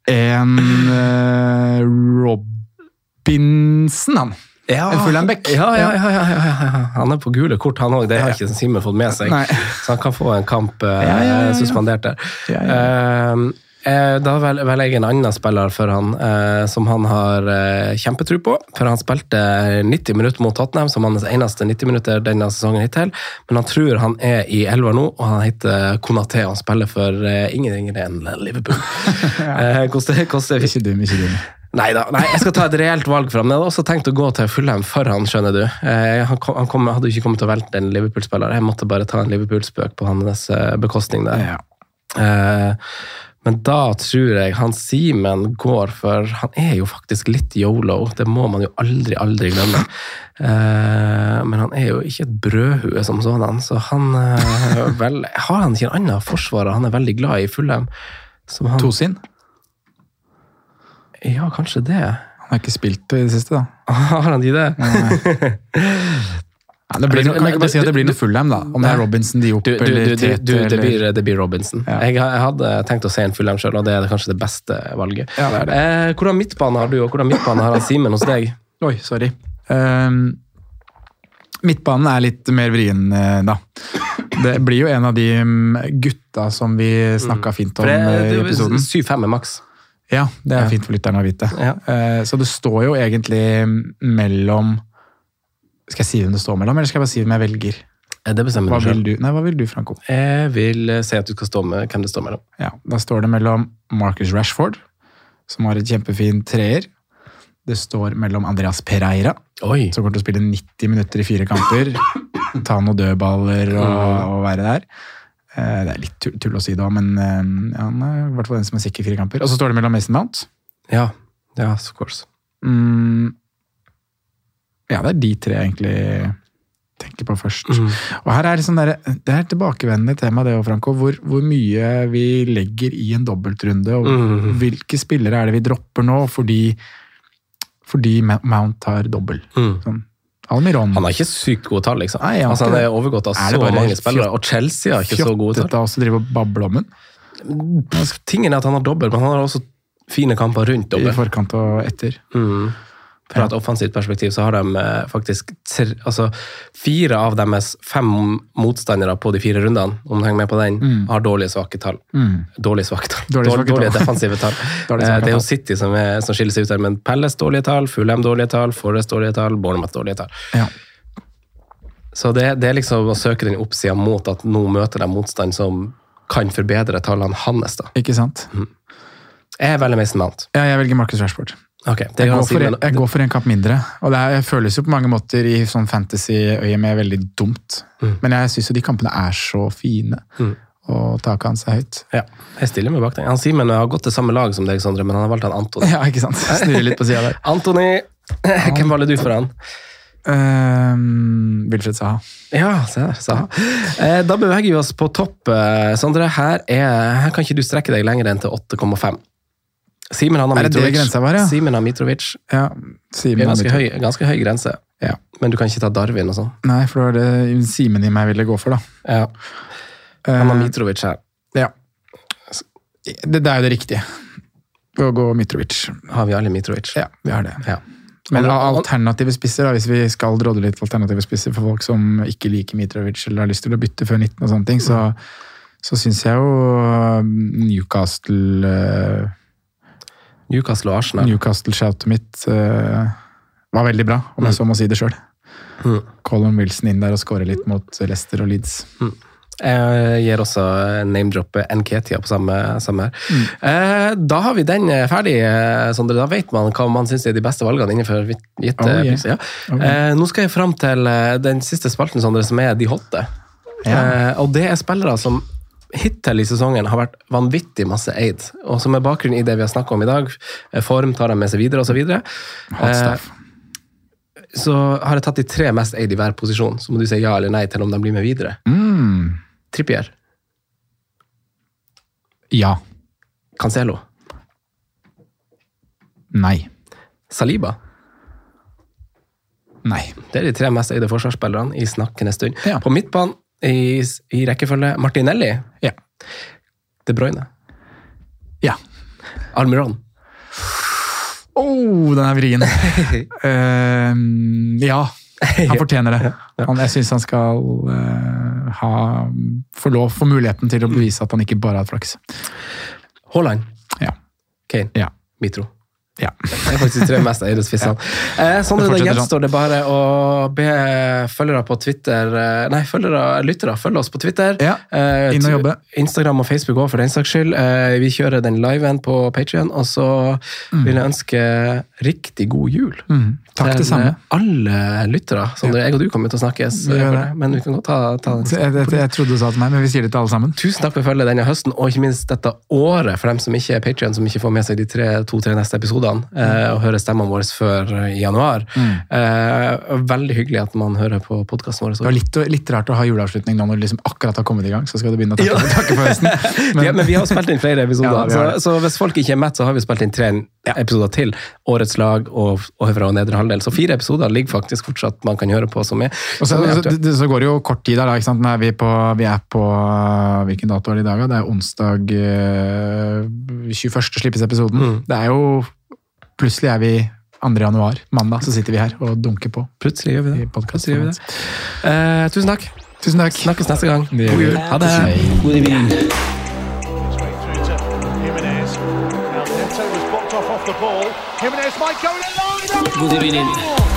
en uh, Robinson, han. Ja, En Fulhambeck. Ja, ja, ja. Han er på gule kort, han òg. Det har ikke Simen fått med seg. Nei. Så han kan få en kamp eh, suspendert der. Ja, Eh, da vel- velger jeg en annen spiller for han, eh, som han har eh, kjempetro på. For han spilte 90 minutter mot Tottenham, som hans eneste 90 minutter denne sesongen hittil. Men han tror han er i elva nå, og han heter Konaté. Han spiller for ingen ringere enn Liverpool. *laughs* Koster, koster. Ikke dum, ikke dum. Nei da, jeg skal ta et reelt valg for ham. Jeg hadde også tenkt å gå til Fulham for han, skjønner du. Eh, han kom, han kom, hadde ikke kommet til å velte en Liverpool-spiller. Jeg måtte bare ta en Liverpool-spøk på hans bekostning der. Ja. Eh, men da tror jeg han Simen går for Han er jo faktisk litt yolo, det må man jo aldri, aldri glemme. Eh, men han er jo ikke et brødhue som sådan, så han eh, *laughs* vel, Har han ikke en annen forsvarer han er veldig glad i Fulham? Som han, Tosin. Ja, kanskje det. Han har ikke spilt det i det siste, da. *laughs* Har han ikke det? *laughs* Ja, det blir, kan jeg ikke bare si at det blir noe Fulham, da? Om det er Robinson, Diop du, eller Tete du, det, blir, det blir Robinson. Ja. Jeg, jeg hadde tenkt å se en Fulham sjøl, og det er kanskje det beste valget. Ja, det det. Eh, hvordan midtbane har du, og hvordan midtbane har Simen hos deg? Oi, sorry. Um, midtbanen er litt mer vrien, eh, da. Det blir jo en av de mm, gutta som vi snakka fint om mm. i episoden. 7-5 er maks. Ja, det er fint for lytterne å vite. Eh, Så det står jo egentlig mellom Skal jeg si hvem det står mellom, eller skal jeg bare si hvem jeg velger? Eh, Det bestemmer Hva du vil du, Nei, hva vil du, Franco? Jeg vil eh, si at du skal stå med hvem det står mellom. Ja, Da står det mellom Marcus Rashford, som har et kjempefin treer. Det står mellom Andreas Pereira, Oi! som kommer til å spille 90 minutter i fire kamper. Ta noen dødballer og, og være der. Eh, Det er litt tull, å si òg, men ja, han er i hvert fall den som er sikker i fire kamper. Og så står det mellom Mason Mount. Ja, ja, of course. Mm, ja, det er de tre jeg egentlig tenker på først. Mm. Og her er det sånn der, det er et tilbakevendende tema, det òg, Franco. Hvor, hvor mye vi legger i en dobbeltrunde, og Mm. hvilke spillere er det vi dropper nå fordi, fordi Mount har dobbel. Mm. Sånn. Almiron. Han har ikke sykt gode tall, liksom. Nei, altså, han det. er overgått av Er så mange spillere, og Chelsea har ikke så gode tall. Fjottete også driver drive og bable om Tingen er at han har dobbelt, men han har også fine kamper rundt i forkant og etter. Mm. Fra et offensivt perspektiv så har de eh, faktisk tre, altså, fire av deres fem motstandere på de fire rundene, om du henger med på den, har dårlige svake tall. Mm. Dårlige svake tall. Dårlige svake dårlige tall. defensive tall. *laughs* Dårlige Eh, det er jo. City som, er, som skiller seg ut der, men Pelles dårlige tall, Fulham dårlige tall, Forrest dårlige tall, Bournemouth dårlige tall. Ja. Så det, det er liksom å søke den oppsida mot at nå møter de motstand som kan forbedre tallene hans. da. Ikke sant? Jeg er veldig Mason Mount. Ja, jeg velger Marcus Rashford. Ok, det Jeg går, for jeg går for en kapp mindre. Og det er, føles jo på mange måter i sånn fantasy-øyemed veldig dumt. Men jeg syns jo de kampene er så fine. Og taket hans er høyt. Ja, jeg stiller meg bak den. Han Simen har gått til samme lag som deg, Sondre, men han har valgt han Antony. *laughs* Ja, ikke sant? Snurrer litt på sida der. *laughs* Antony, hvem valgte du for han? Um, Wilfred Saha. Ja, se der, Saha. Eh, Da beveger vi oss på topp, eh, Sondre. Her, er, her kan ikke du strekke deg lenger enn til 8,5. Simen har Er det det Mitrovic. var, ja? Simen har Mitrovic. Ja, Det Simen er har ganske høy, ganske høy grense, Ja. men du kan ikke ta Darwin og sånn. Nei, for det var det Simen i meg ville gå for, da. Ja. Han har Eh, Mitrovic her. ja. Det, det er jo det riktige. Å gå Mitrovic. Har vi alle Mitrovic? Ja, vi har det. Ja. Men alternative spisser, da, hvis vi skal drodle litt alternative spisser for folk som ikke liker Mitrovic eller har lyst til å bytte før 19 og sånne ting, så, så syns jeg jo um, Newcastle uh, Newcastle og Arsenal. Newcastle-shoutet mitt uh, var veldig bra, om jeg så må si det sjøl. Mm. Colin Wilson inn der og skåre litt mot Leicester og Leeds. Jeg gir også name-droppet Nketia på samme, samme her. Eh, da har vi den eh, ferdig, Sondre. Da vet man hva man syns er de beste valgene innenfor gitt- gitte Oh, yeah. Ja. okay. Eh, nå skal jeg fram til den siste spalten, Sondre, som er De hotte. Ja. Eh, og det er spillere som hittil i sesongen har vært vanvittig masse eid. Og som er bakgrunnen i det vi har snakka om i dag. Eh, Form tar de med seg videre, osv. så stuff. så har jeg tatt de tre mest eid i hver posisjon. Så må du si ja eller nei til om de blir med videre. Mm. Trippier. Ja. Cancelo. Nei. Saliba. Nei. Det er de tre mest eide forsvarsspillerne i snakkende stund. Ja. På midtbanen i, i rekkefølge Martinelli. Ja. De Bruyne. Ja. Almiron. Oh, den er vrien. uh, *laughs* ja, han fortjener det. *laughs* Han, jeg syns han skal uh, ha, få lov, få muligheten til å bevise at han ikke bare har hatt flaks. Haaland. Ja. Kane. Ja. Mitro. Ja. Det er faktisk de tre mest eide spissene. *laughs* Eh, Sondre, Det da fortsetter gjenstår det bare å be følgere på Twitter eh, Nei, følgere, lyttere, følge oss på Twitter. Ja, Eh, inn og jobbe. Instagram og Facebook òg, for den saks skyld. Eh, vi kjører den liven på Patrion, og så vil jeg ønske riktig god jul. Mm. Takk det til samme. alle lyttere. Sondre, jeg og du kommer til å snakkes, eh, det. men vi kan godt ta, ta den. Jeg, jeg, jeg trodde du sa det til meg, men vi sier det til alle sammen. Tusen takk for følget denne høsten, og ikke minst dette året, for dem som ikke er Patreon, som ikke får med seg de tre- to-tre neste episodene, eh, og hører stemmene våre før januar. Mm. Eh, veldig hyggelig at man hører på podkasten vår. Det var litt, litt rart å ha juleavslutning nå når du liksom akkurat har kommet i gang. Så skal du begynne å takke, takke for høsten. *laughs* Men, ja, men vi har spilt inn flere episoder, *laughs* Ja, så, så hvis folk ikke er mett, så har vi spilt inn tre episoder til. Årets lag og, og Høvra og Nedre Halvdel. Så fire episoder ligger faktisk fortsatt man kan høre på som er, Og så, er så, så går det jo kort tid der, da. Ikke sant? Nå er vi, på, vi er på Hvilken dato er det i dag? Det er onsdag eh, 21. slippes episoden. Mm. Det er jo Plutselig er vi 2. januar. Mandag så sitter vi her og dunker på. Plutselig gjør vi det. Plutselig gjør vi det. Eh, tusen takk. Tusen takk. Snakkes neste gang. God jul. Ha det. God jul. Straight through